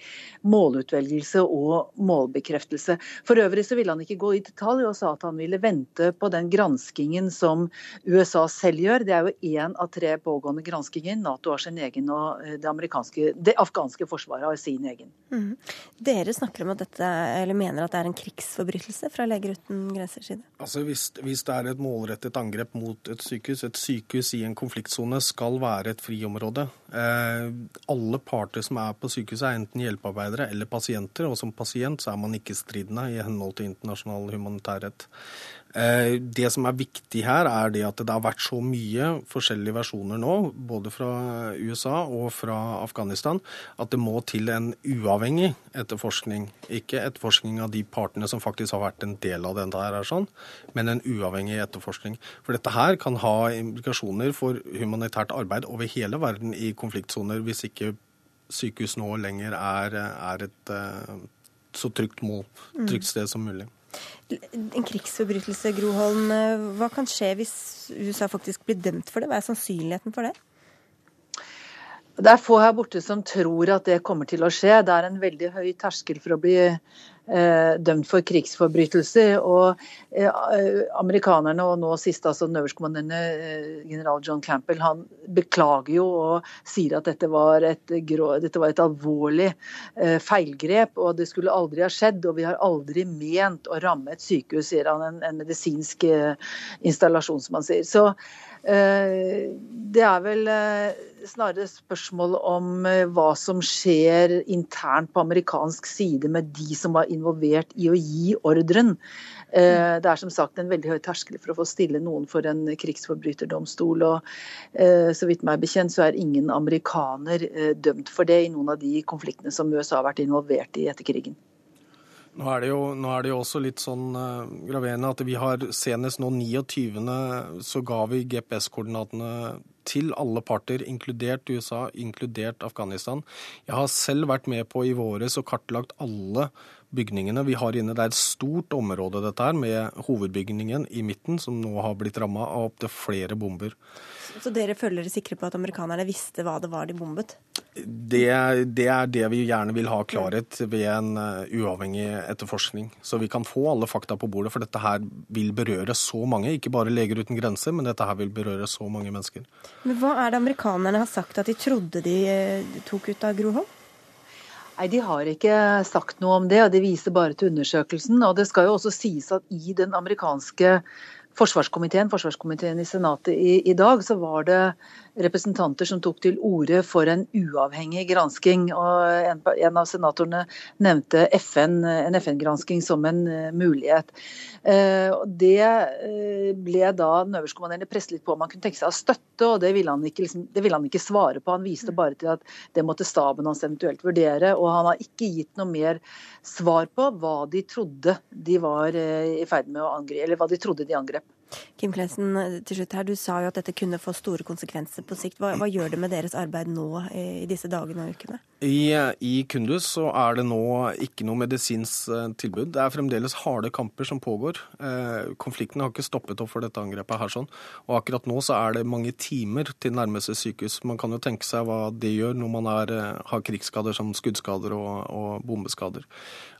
målutvelgelse og målbekreftelse. For øvrig så ville han ikke gå i detalj og sa at han ville vente på den granskingen som USA selv gjør gjør. Det er jo én av tre pågående granskinger. Nato har sin egen, og eh, det, det afghanske forsvaret har sin egen. Mm. Dere snakker om at dette, eller mener at det er en krigsforbrytelse fra Leger uten grensers side? Altså hvis, hvis, det er et målrettet angrep mot et sykehus, et sykehus i en konfliktsone skal være et friområde. Eh, alle parter som er på sykehuset er enten hjelpearbeidere eller pasienter, og som pasient så er man ikke stridende i henhold til internasjonal humanitærrett. Eh, det som er viktig her, er det at det har vært så mye forskjellige versjoner nå, både fra USA og fra Afghanistan, at det må til en uavhengig etterforskning. Ikke etterforskning av de partene som faktisk har vært en del av dette, her, sånn, men en uavhengig etterforskning. For dette her kan ha implikasjoner for humanitært arbeid over hele verden i konfliktsoner, hvis ikke sykehus nå lenger er, er et eh, så trygt mål, trygt sted som mulig. En krigsforbrytelse, Groholm. Hva kan skje hvis USA faktisk blir dømt for det? Hva er sannsynligheten for det? Det er få her borte som tror at det kommer til å skje. Det er en veldig høy terskel for å bli eh, dømt for krigsforbrytelser. Og eh, amerikanerne, og nå sist altså den øverstkommanderende eh, general John Campbell, han beklager jo og sier at dette var et, grå, dette var et alvorlig eh, feilgrep, og det skulle aldri ha skjedd. Og vi har aldri ment å ramme et sykehus, sier han, en, en medisinsk eh, installasjon, som han sier. Så det er vel snarere spørsmål om eh, hva som skjer internt på amerikansk side med de som var involvert i å gi ordren. Eh, det er som sagt en veldig høy terskel for å få stille noen for en krigsforbryterdomstol. og eh, Så vidt meg bekjent så er ingen amerikaner dømt for det i noen av de konfliktene som USA har vært involvert i etter krigen. Nå er, jo, nå er, det jo, også litt sånn uh, graverende at vi har senest nå 29. så ga vi GPS-koordinatene til alle parter, inkludert USA, inkludert Afghanistan. Jeg har selv vært med på i våres og kartlagt alle bygningene vi har inne. Det er et stort område dette her, med hovedbygningen i midten, som nå har blitt ramma av opptil flere bomber. Så dere føler dere sikre på at amerikanerne visste hva det var de bombet? Det, det er det vi gjerne vil ha klarhet ved en uh, uavhengig etterforskning. Så vi kan få alle fakta på bordet, for dette her vil berøre så mange. Ikke bare Leger uten grenser, men dette her vil berøre så mange mennesker. Men Hva er det amerikanerne har sagt at de trodde de uh, tok ut av Gro Holm? Nei, De har ikke sagt noe om det, og de viser bare til undersøkelsen. og Det skal jo også sies at i den amerikanske forsvarskomiteen, forsvarskomiteen i Senatet i, i, dag, så var det representanter som tok til orde for en uavhengig gransking. og En, en av senatorene nevnte FN, en FN-gransking som en uh, mulighet. Uh, det uh, ble da den øverstkommanderende presset litt på om han kunne tenke seg å støtte, og det ville, ikke, liksom, det ville, han ikke, svare på. Han viste bare til at det måtte staben hans eventuelt vurdere. Og han har ikke gitt noe mer svar på hva de trodde de var i ferd med å angripe, eller hva de trodde de angrep. Kim Klensen, til slutt her, Du sa jo at dette kunne få store konsekvenser på sikt. Hva, hva gjør det med deres arbeid nå i disse dagene og ukene? I, I, Kundus så er det nå ikke noe medisinsk eh, tilbud. Det er fremdeles harde kamper som pågår. Eh, konflikten har ikke stoppet opp for dette angrepet her. sånn. Og akkurat nå så er det mange timer til nærmeste sykehus. Man kan jo tenke seg hva det gjør når man er, eh, har krigsskader som skuddskader og, og bombeskader.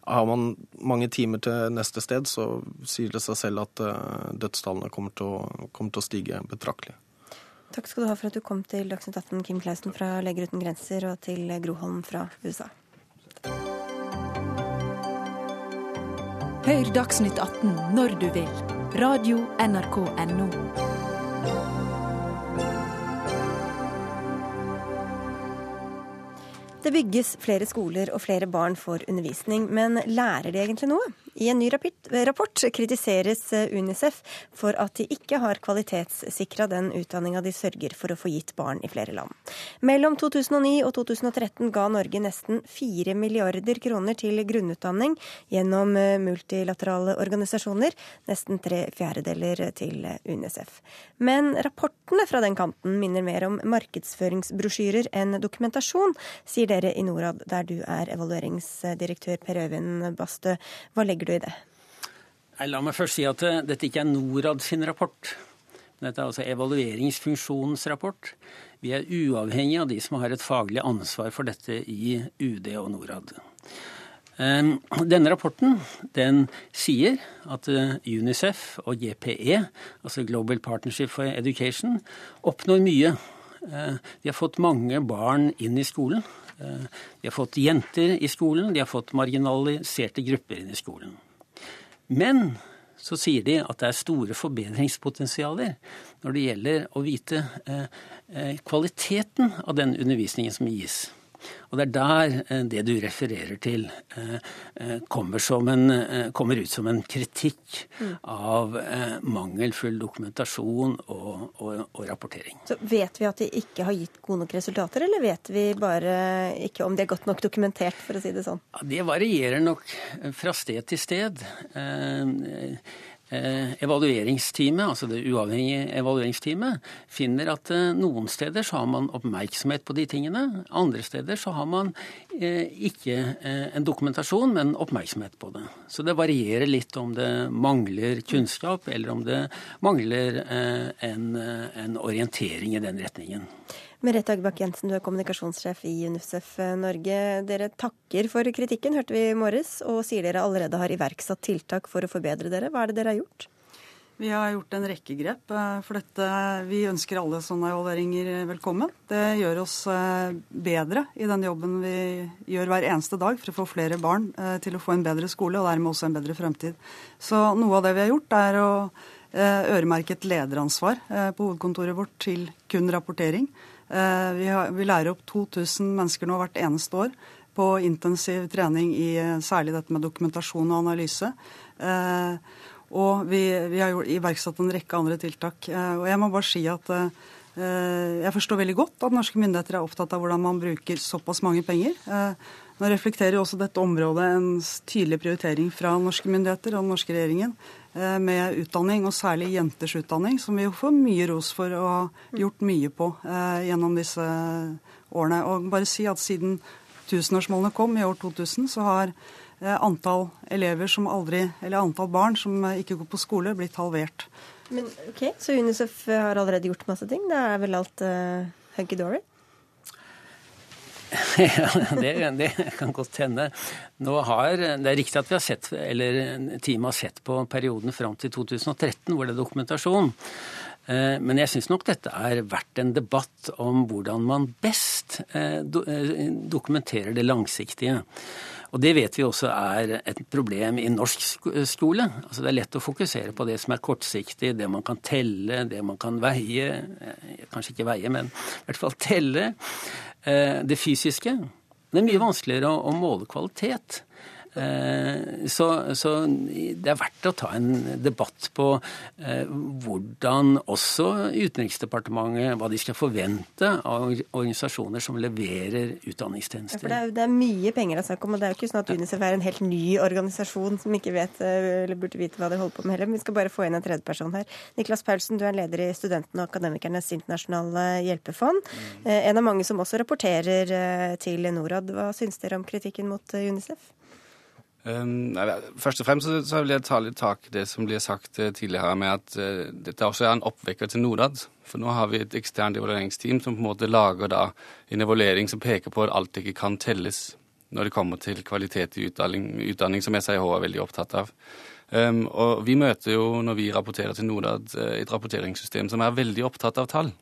Har man mange timer til neste sted, så sier det seg selv at uh, dødstallene kommer til, å, kommer til, å, stige betraktelig. Takk skal du ha for at du kom til Dagsnytt 18, Kim Clausen fra Leger uten grenser, og til Groholm fra USA. Hør Dagsnytt 18 når du vil. Radio NRK Radio.nrk.no. Det bygges flere skoler og flere barn får undervisning, men lærer de egentlig noe? I en ny rapport kritiseres Unicef for at de ikke har kvalitetssikra den utdanninga de sørger for å få gitt barn i flere land. Mellom 2009 og 2013 ga Norge nesten 4 milliarder kroner til grunnutdanning gjennom multilaterale organisasjoner, nesten tre fjerdedeler til Unicef. Men rapportene fra den kanten minner mer om markedsføringsbrosjyrer enn dokumentasjon, sier dere i Norad, der du er evalueringsdirektør Per Øyvind Bastø. Hva legger du i det? La meg først si at eh, dette ikke er Norad sin rapport. Dette er altså evalueringsfunksjonens rapport. Vi er uavhengig av de som har et faglig ansvar for dette i UD og Norad. Ehm, denne rapporten den sier at eh, UNICEF og GPE, altså Global Partnership for Education, oppnår mye. Eh, de har fått mange barn inn i skolen. De har fått jenter i skolen, de har fått marginaliserte grupper inn i skolen. Men så sier de at det er store forbedringspotensialer når det gjelder å vite eh, eh, kvaliteten av den undervisningen som gis. Og det er der eh, det du refererer til, eh, eh, kommer, en, kommer ut som en kritikk mm. av mangelfull dokumentasjon og, og, og, rapportering. Så Vet vi at de ikke har gitt gode nok resultater, eller vet vi bare ikke om de er godt nok dokumentert, for å si det sånn? Ja, det varierer nok fra sted til sted. Eh, evalueringsteamet, altså det uavhengige evalueringsteamet, finner at eh, noen steder så har man oppmerksomhet på de tingene. Andre steder så har man eh, ikke en dokumentasjon, men oppmerksomhet på det. Så det varierer litt om det mangler kunnskap, eller om det mangler en, en orientering i den retningen. Merete Agbakk Jensen, du er kommunikasjonssjef i UNICEF Norge. Dere takker for kritikken, hørte vi i morges, og sier dere allerede har iverksatt tiltak for å forbedre dere. Hva er det dere har gjort? Vi har gjort en rekke grep eh, for dette. Vi ønsker alle sånne evalueringer velkommen. Det gjør oss eh, bedre i den jobben vi gjør hver eneste dag for å få flere barn eh, til å få en bedre skole, og dermed også en bedre fremtid. Så noe av det vi har gjort, er å øremerke et lederansvar på hovedkontoret vårt til kun rapportering. Eh, vi, har, vi, lærer opp 2000 mennesker nå hvert eneste år på intensiv trening i eh, særlig dette med dokumentasjon og analyse. Eh, og vi, vi har iverksatt en rekke andre tiltak. Og jeg må bare si at Jeg forstår veldig godt at norske myndigheter er opptatt av hvordan man bruker såpass mange penger. Nå reflekterer også dette området en tydelig prioritering fra norske myndigheter og den norske regjeringen med utdanning, og særlig jenters utdanning, som vi får mye ros for å ha gjort mye på gjennom disse årene. Og bare si at siden tusenårsmålene kom i år 2000, så har antall elever som aldri, eller antall barn som ikke går på skole, blitt halvert. Men ok, Så UNICEF har allerede gjort masse ting? Det er vel alt hunky-dory? det, det, kan godt hende. Har, Det er riktig at vi har sett, eller teamet har sett på perioden fram til 2013, hvor det er dokumentasjon. Eh, men jeg syns nok dette er verdt en debatt om hvordan man best eh, dokumenterer det langsiktige. Og det vet vi også er et problem i norsk skole. Altså det er lett å fokusere på det som er kortsiktig, det man kan telle, det man kan veie. Eh, kanskje ikke veie, men i hvert fall telle. Eh, det fysiske. Det er mye vanskeligere å måle kvalitet. Eh, så, så, det er verdt å ta en debatt på eh, hvordan også Utenriksdepartementet Hva de skal forvente av organisasjoner som leverer utdanningstjenester. Ja, for det er, det er, mye penger det er snakk om, og det er jo ikke sånn at UNICEF er en helt ny organisasjon som ikke vet eh, eller burde vite hva de holder på med heller. Men vi skal bare få inn en tredjeperson her. Niklas Paulsen, du er leder i Studentene og Akademikernes internasjonale hjelpefond. Mm. En av mange som også rapporterer til Norad. Hva syns dere om kritikken mot UNICEF? Um, først og fremst så, vil jeg ta litt tak i det som blir sagt uh, tidligere, med at uh, dette også er en oppvekker til Norad. For nå har vi et eksternt evalueringsteam som på en måte lager da en evaluering som peker på at alt ikke kan telles når det kommer til kvalitet i utdanning, utdanning som SIH er veldig opptatt av. Um, og vi møter jo, når vi rapporterer til Norad, uh, et rapporteringssystem som er veldig opptatt av tall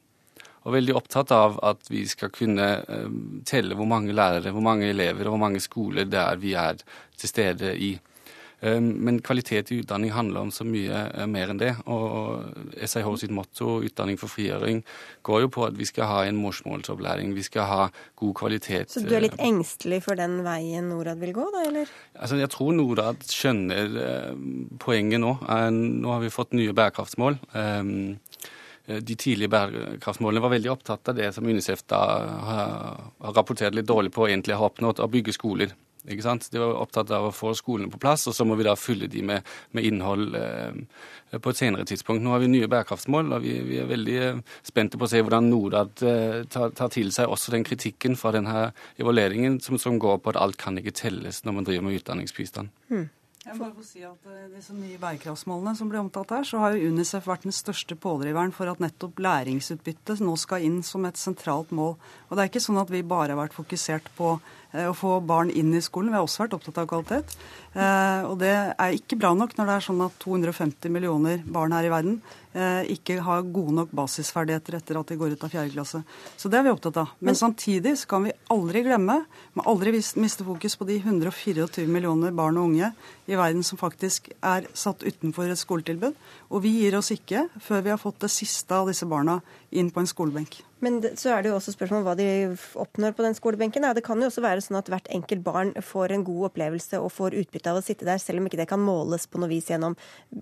og veldig opptatt av at vi skal kunne uh, telle hvor mange lærere, hvor mange elever og hvor mange skoler det er vi er til stede i. Um, men kvalitet i utdanning handler om så mye uh, mer enn det. Og SIH sitt motto, utdanning for frigjøring, går jo på at vi skal ha en morsmålsopplæring. Vi skal ha god kvalitet. Så du er litt engstelig for den veien Norad vil gå, da, eller? Altså, jeg tror Norad skjønner poenget nå. nå har vi fått nye bærekraftsmål. Eh, de tidlige bærekraftsmålene var veldig opptatt av det som Unicef da har rapportert litt dårlig på egentlig har oppnådd, å bygge skoler. Ikke sant? De var opptatt av å få skolene på plass, og så må vi da fylle de med, med innhold eh, på et senere tidspunkt. Nå har vi nye bærekraftsmål, og vi, vi er veldig eh, spente på å se hvordan Norad eh, tar, tar, til seg også den kritikken fra denne evalueringen som, som, går på at alt kan ikke telles når man driver med utdanningsbistand. Mm. Jeg må bare få si at eh, Disse nye bærekraftsmålene som ble omtalt her, så har jo UNICEF vært den største pådriveren for at nettopp læringsutbytte nå skal inn som et sentralt mål. Og Det er ikke sånn at vi bare har vært fokusert på å få barn inn i skolen. Vi har også vært opptatt av kvalitet. Eh, og det er ikke bra nok når det er sånn at 250 millioner barn her i verden eh, ikke har gode nok basisferdigheter etter at de går ut av fjerde klasse. Så det er vi opptatt av. Men samtidig så kan vi aldri glemme, må aldri miste fokus på de 124 millioner barn og unge i verden som faktisk er satt utenfor et skoletilbud. Og vi gir oss ikke før vi har fått det siste av disse barna inn på en skolebenk. Men så er det jo også spørsmål om hva de oppnår på den skolebenken. Det kan jo også være sånn at hvert enkelt barn får en god opplevelse og får utbytte av å sitte der, selv om ikke det kan måles på noe vis gjennom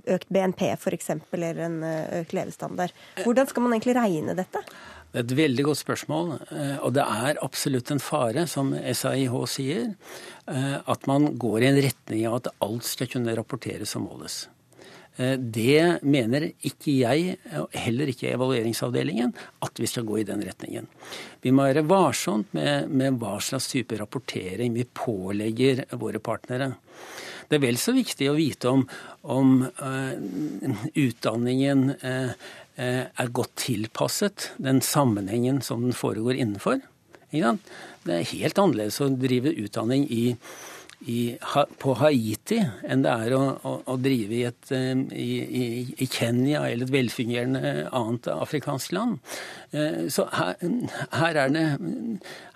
økt BNP f.eks. eller en eh, økt levestandard. Hvordan skal man egentlig regne dette? Det er et veldig godt spørsmål. Eh, og det er absolutt en fare, som SAIH sier, eh, at man går i en retning av at alt skal kunne rapporteres og måles. Eh, det mener ikke jeg, og heller ikke evalueringsavdelingen, at vi skal gå i den retningen. Vi må være varsomt med, med hva slags type rapportering vi pålegger våre partnere. Det er vel så viktig å vite om, om uh, utdanningen uh, er godt tilpasset den sammenhengen som den foregår innenfor. Det er helt annerledes å drive utdanning i i, på Haiti enn det er å, å, å drive i, et, i, i, Kenya eller et velfungerende annet afrikansk land. Eh, så her, her, er det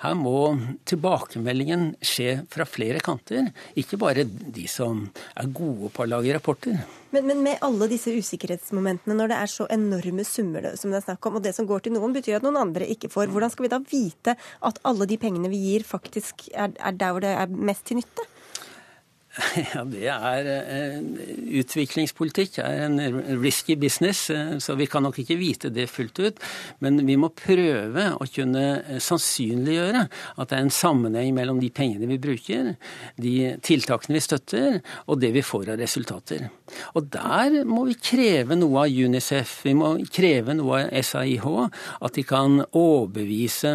Her må tilbakemeldingen skje fra flere kanter. Ikke bare de som er gode på å lage rapporter. Men, men, med alle disse usikkerhetsmomentene, når det er så enorme summer som det er snakk om, og det som går til noen, betyr at noen andre ikke får, hvordan skal vi da vite at alle de pengene vi gir, faktisk er, er der hvor det er mest til nytte? Ja, Det er eh, Utviklingspolitikk er en risky business, eh, så vi kan nok ikke vite det fullt ut. Men vi må prøve å kunne eh, sannsynliggjøre at det er en sammenheng mellom de pengene vi bruker, de tiltakene vi støtter, og det vi får av resultater. Og der må vi kreve noe av UNICEF, vi må kreve noe av SAIH, at de kan overbevise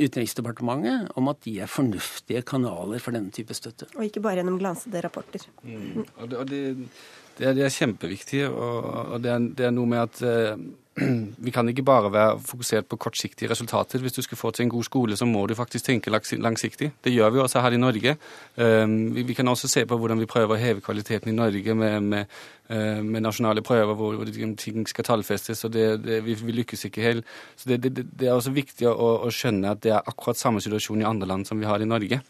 Utenriksdepartementet om at de er fornuftige kanaler for denne type støtte. Og ikke bare gjennom glansede rapporter. Mm. Og det, og det, det, er, det, er, kjempeviktig, og, og er, det, er, noe med at eh, vi kan ikke bare være fokusert på kortsiktige resultater. Hvis du skal få til en god skole, så må du faktisk tenke langsiktig. Det gjør vi også her i Norge. Um, vi, vi, kan også se på hvordan vi prøver å heve kvaliteten i Norge med, med, uh, med nasjonale prøver hvor, hvor, ting skal tallfestes, og vi, vi, lykkes ikke helt. Så det, er også viktig å, å skjønne at det er akkurat samme situasjon i andre land som vi har i Norge.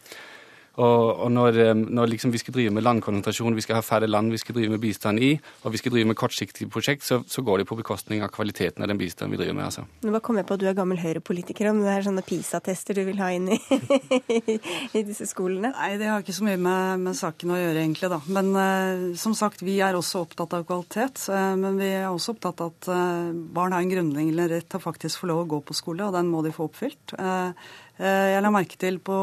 Og, og når, eh, når liksom vi skal drive med landkonsentrasjon, vi skal ha færre land vi skal drive med bistand i, og vi skal drive med kortsiktige prosjekt, så, så går det på bekostning av kvaliteten av den bistanden vi driver med. altså. Nå bare kom jeg på at du er gammel Høyre-politiker, om det er sånne PISA-tester du vil ha inn i, i, disse skolene? Nei, det har ikke så mye med, med saken å gjøre, egentlig. da. Men uh, som sagt, vi er også opptatt av kvalitet. Uh, men vi er også opptatt av at uh, barn har en grunnleggende rett til å faktisk få lov å gå på skole, og den må de få oppfylt. Jeg la merke til på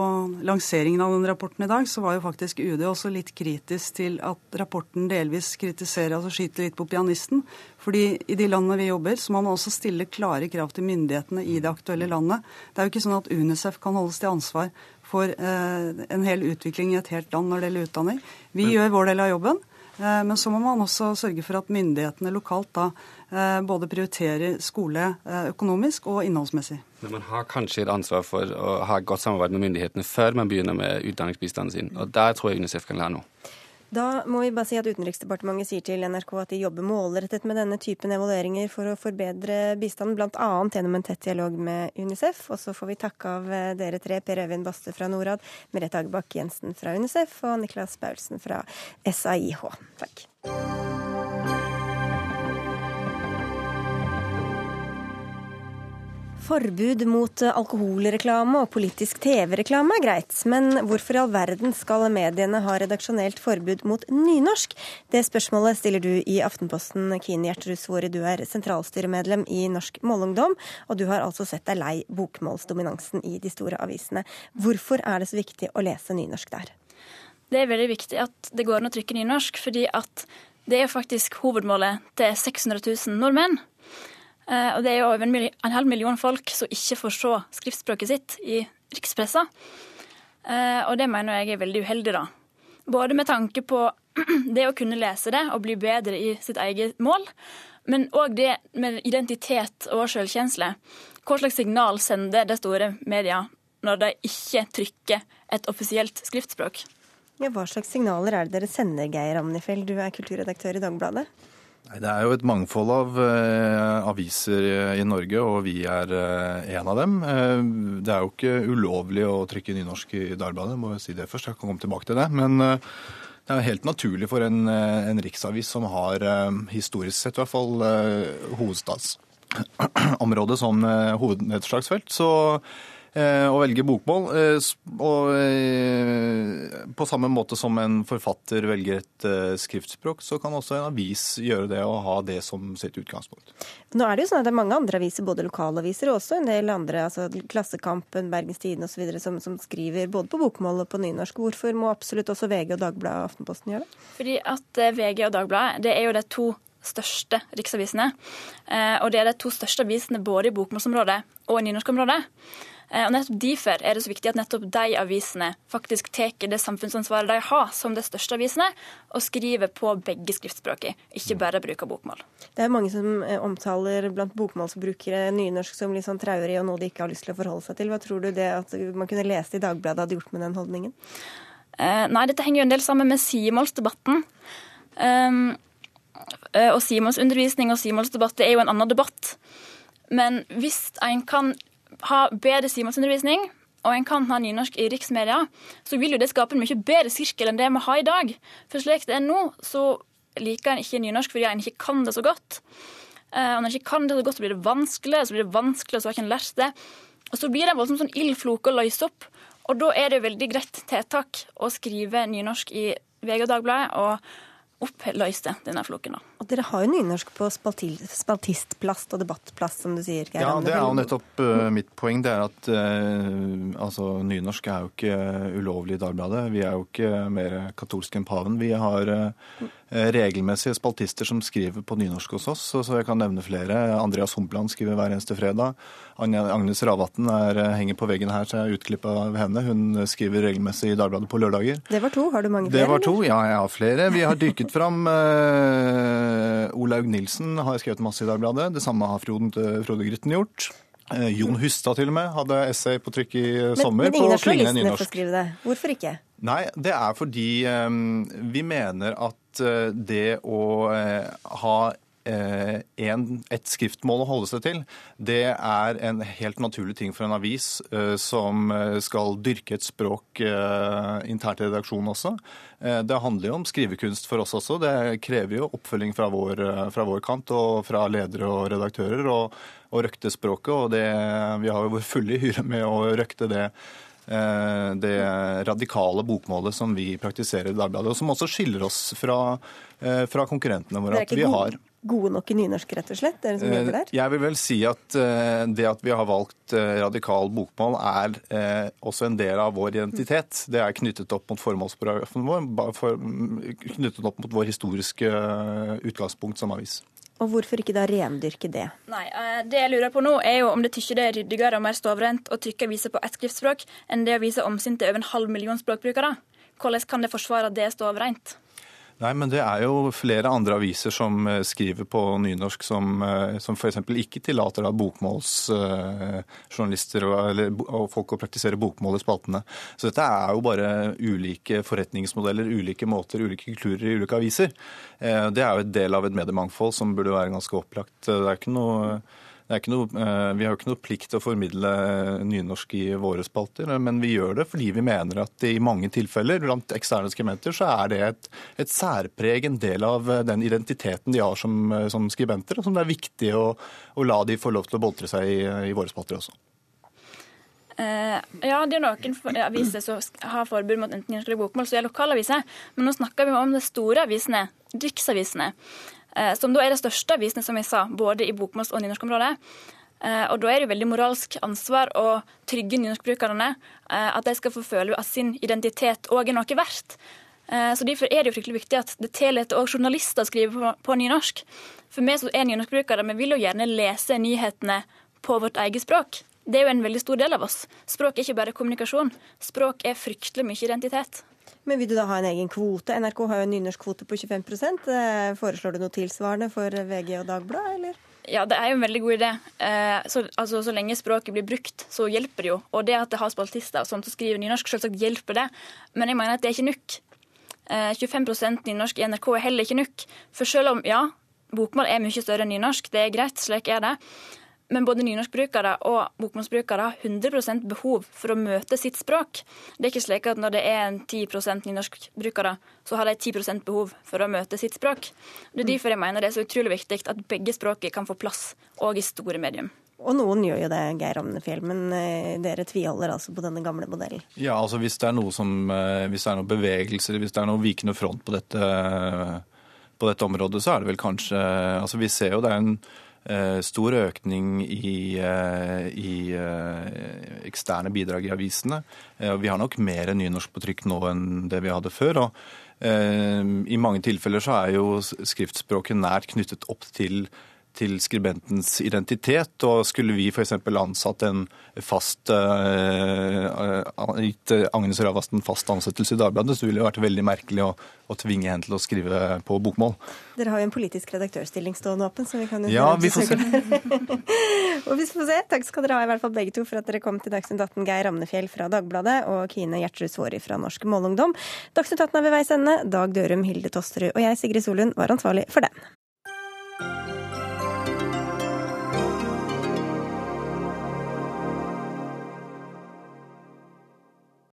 lanseringen av den rapporten i dag, så var jo faktisk UD også litt kritisk til at rapporten delvis kritiserer, altså skyter litt på pianisten. Fordi i de landene vi jobber, så må man også stille klare krav til myndighetene i det aktuelle landet. Det er jo ikke sånn at UNICEF kan holdes til ansvar for eh, en hel utvikling i et helt land når det gjelder utdanning. Vi gjør vår del av jobben. Eh, men så må man også sørge for at myndighetene lokalt da eh, både prioriterer skole eh, økonomisk og innholdsmessig. Men man har kanskje et ansvar for å ha godt samarbeid med myndighetene før man begynner med utdanningsbistanden sin. Og der tror jeg UNICEF kan lære noe. Da må vi bare si at Utenriksdepartementet sier til NRK at de jobber målrettet med denne typen evalueringer for å forbedre bistanden, bl.a. gjennom en tett dialog med UNICEF. Og så får vi takke av dere tre, Per Øyvind Baste fra Norad, Merete Agbakk Jensen fra UNICEF og Niklas Paulsen fra SAIH. Takk. Forbud mot alkoholreklame og politisk TV-reklame er greit, men hvorfor i all verden skal mediene ha redaksjonelt forbud mot nynorsk? Det spørsmålet stiller du i Aftenposten, Kine Gjertrud Svåre. Du er sentralstyremedlem i Norsk Målungdom, og du har altså sett deg lei bokmålsdominansen i de store avisene. Hvorfor er det så viktig å lese nynorsk der? Det er veldig viktig at det går an å trykke nynorsk, fordi at det er faktisk hovedmålet til 600 000 nordmenn. Eh, og det er jo over en halv million folk som ikke får se skriftspråket sitt i rikspressa. Eh, og det mener jeg er veldig uheldig, da. Både med tanke på det å kunne lese det og bli bedre i sitt eget mål, men òg det med identitet og selvkjensle. Hva slags signal sender det store media når de ikke trykker et offisielt skriftspråk? Ja, hva slags signaler er det dere sender, Geir Amnifeld, du er kulturredaktør i Dagbladet? Det er jo et mangfold av uh, aviser i Norge, og vi er uh, en av dem. Det er jo ikke ulovlig å trykke nynorsk i Dagbladet, må jeg si det først. Jeg kan komme tilbake til det. Men det er helt naturlig for en, en riksavis som har, historisk sett i hvert fall, hovedstadsområdet som hovednedslagsfelt. Så Eh, å velge bokmål. Eh, og eh, på samme måte som en forfatter velger et skriftspråk, så kan også en avis gjøre det og ha det som sitt utgangspunkt. Nå er det jo sånn at det er mange andre aviser, både lokalaviser og også en del andre, altså Klassekampen, Bergens Tidende osv., som, som skriver både på bokmål og på nynorsk. Hvorfor må absolutt også VG og Dagbladet og Aftenposten gjøre det? Fordi at VG og Dagbladet det er jo de to største riksavisene. Og det er de to største avisene både i bokmålsområdet og i nynorskområdet. Eh, og nettopp Derfor er det så viktig at nettopp de avisene faktisk tar det samfunnsansvaret de har som de største avisene, og skriver på begge skriftspråkene, ikke bare bruker bokmål. Det er mange som eh, omtaler blant bokmålsbrukere nynorsk som litt sånn traurig og noe de ikke har lyst til å forholde seg til. Hva tror du det at man kunne lese i Dagbladet hadde gjort med den holdningen? Eh, nei, dette henger jo en del sammen med sidemålsdebatten. Um, og sidemålsundervisning og sidemålsdebatt er jo en annen debatt. Men hvis en kan ha bedre simonsundervisning, og en kan ha nynorsk i riksmedia, så vil jo det skape en mye bedre sirkel enn det vi har i dag. For slik det er nå, så liker en ikke nynorsk fordi en ikke kan det så godt. Eh, og når en ikke kan det så godt, så blir det vanskelig, så blir det vanskelig, og så har en ikke lært det. Og så blir det en voldsom sånn ildfloke å løse opp. Og da er det veldig greit tiltak å skrive nynorsk i VG og Dagbladet og oppløse denne floken, da. Og dere har jo nynorsk på spaltistplast og debattplast, som du sier. Geir Ja, det er jo nettopp uh, mitt poeng. Det er at uh, altså, nynorsk er jo ikke ulovlig i Dagbladet. Vi er jo ikke mer katolske enn paven. Vi har uh, regelmessige spaltister som skriver på nynorsk hos oss, så, så jeg kan nevne flere. Andreas Humpland skriver hver eneste fredag. Agnes Ravatn henger på veggen her, så jeg er utklipp av henne. Hun skriver regelmessig i Dagbladet på lørdager. Det var to. Har du mange flere? Det var to, eller? ja, jeg har flere. Vi har dykket fram. Eh, Olaug Nilsen har skrevet masse i Dagbladet. Det samme har Frode, Frode Grytten gjort. Eh, Jon Hustad til og med hadde essay på trykk i Men, sommer men ingen på av journalistene får nynorsk. skrive det. Hvorfor ikke? Nei, det er fordi um, vi mener at eh, det å uh, ha eh, en, et skriftmål å holde seg til, det er en helt naturlig ting for en avis eh, som eh, skal dyrke et språk internt i redaksjonen også. Det handler jo om skrivekunst for oss også. Det krever jo oppfølging fra vår, fra vår kant og fra ledere og redaktører å å røkte språket. Og det, vi har jo vår fulle hyre med å røkte det det radikale bokmålet som vi praktiserer i Dagbladet, og som også skiller oss fra, fra konkurrentene våre. Det At vi har gode, nok i nynorsk, rett og slett? Dere som jobber der? Eh, Jeg vil vel si at eh, det at vi har valgt eh, radikal bokmål, er også en del av vår identitet. Det er knyttet opp mot formålsparagrafen vår, for, mm, knyttet opp mot vår historiske utgangspunkt som avis. Og hvorfor ikke da rendyrke det? Nei, Det jeg lurer på nå, er jo om det tykker det er ryddigere og mer stovrent å trykke aviser på ett skriftspråk enn det å vise omsyn til over en halv million språkbrukere. Hvordan kan det forsvare at det er stovrent? Nei, men det er jo flere andre aviser som eh, skriver på nynorsk som, eh, som f.eks. ikke tillater da bokmålsjournalister og, og folk å praktisere bokmål i spaltene. Så dette er jo bare ulike forretningsmodeller, ulike måter, ulike kulturer i ulike aviser. Eh, Det er jo et del av et mediemangfold som burde være ganske opplagt. Det er ikke noe noe, eh, vi har jo ikke noe plikt til å formidle nynorsk i våre spalter, men vi gjør det fordi vi mener at i mange tilfeller blant eksterne skribenter så er det et, et særpreg, en del av den identiteten de har som, som skribenter, og som det er viktig å, å la de få lov til å boltre seg i, i våre spalter også. Eh, ja, det er noen aviser som har forbud mot enten nynorsk eller bokmål, som er lokalaviser. Men nå snakker vi om de store avisene, riksavisene, eh, som da er det største avisene, som jeg sa, både i bokmåls- og nynorskområdet. Eh, og da er det jo veldig moralsk ansvar å trygge nynorskbrukerne, eh, at de skal få føle at sin identitet òg er noe verdt. Eh, Så Derfor er det jo fryktelig viktig at det tillater òg journalister å skrive på nynorsk. For vi som er nynorskbrukere, vi vil jo gjerne lese nyhetene på vårt eget språk. Det er jo en veldig stor del av oss. Språk er ikke bare kommunikasjon. Språk er fryktelig mye identitet. Men vil du da ha en egen kvote? NRK har jo en nynorskkvote på 25 Eh, Foreslår du noe tilsvarende for VG og Dagbladet, eller? Ja, det er jo en veldig god idé. Eh, så, altså, så lenge språket blir brukt, så hjelper det jo. Og det at det har spaltister og sånt som skriver nynorsk, selvsagt hjelper det. Men jeg mener at det er ikke nok. Eh, 25% nynorsk i NRK er heller ikke nok. For selv om, ja, bokmål er mye større enn nynorsk, det er greit, slik er det. Men både nynorskbrukere og bokmålsbrukere har 100% behov for å møte sitt språk. Det er ikke slik at når det er en 10% nynorskbrukere, så har de 10% behov for å møte sitt språk. Det er derfor jeg mener det er så utrolig viktig at begge språkene kan få plass, òg i store medium. Og noen gjør jo det, Geir Amnefjell, men eh, dere tviholder altså på denne gamle modellen. Ja, altså hvis det er noe som, eh, hvis det er noen bevegelser, hvis det er noen vikende front på dette, på dette området, så er det vel kanskje Altså vi ser jo det er en eh, stor økning i, eh, i eh, eksterne bidrag i avisene. Eh, vi har nok mer nynorsk på trykk nå enn det vi hadde før. og eh, I mange tilfeller så er jo skriftspråket nært knyttet opp til til skribentens identitet. Og skulle vi f.eks. ansatt en fast uh, gitt Agnes Ravast en fast ansettelse i Dagbladet, så ville det vært veldig merkelig å, å tvinge henne til å skrive på bokmål. Dere har jo en politisk redaktørstilling stående åpen, så vi kan jo Ja, vi får se. og vi får se. Takk skal dere ha i hvert fall begge to for at dere kom til Dagsnytt 18, Geir Ramnefjell fra Dagbladet og Kine Gjertrud Svåri fra Norsk Målungdom. Dagsnytt 18 er ved veis ende. Dag Dørum, Hilde Tosterud og jeg, Sigrid Solund, var ansvarlig for den.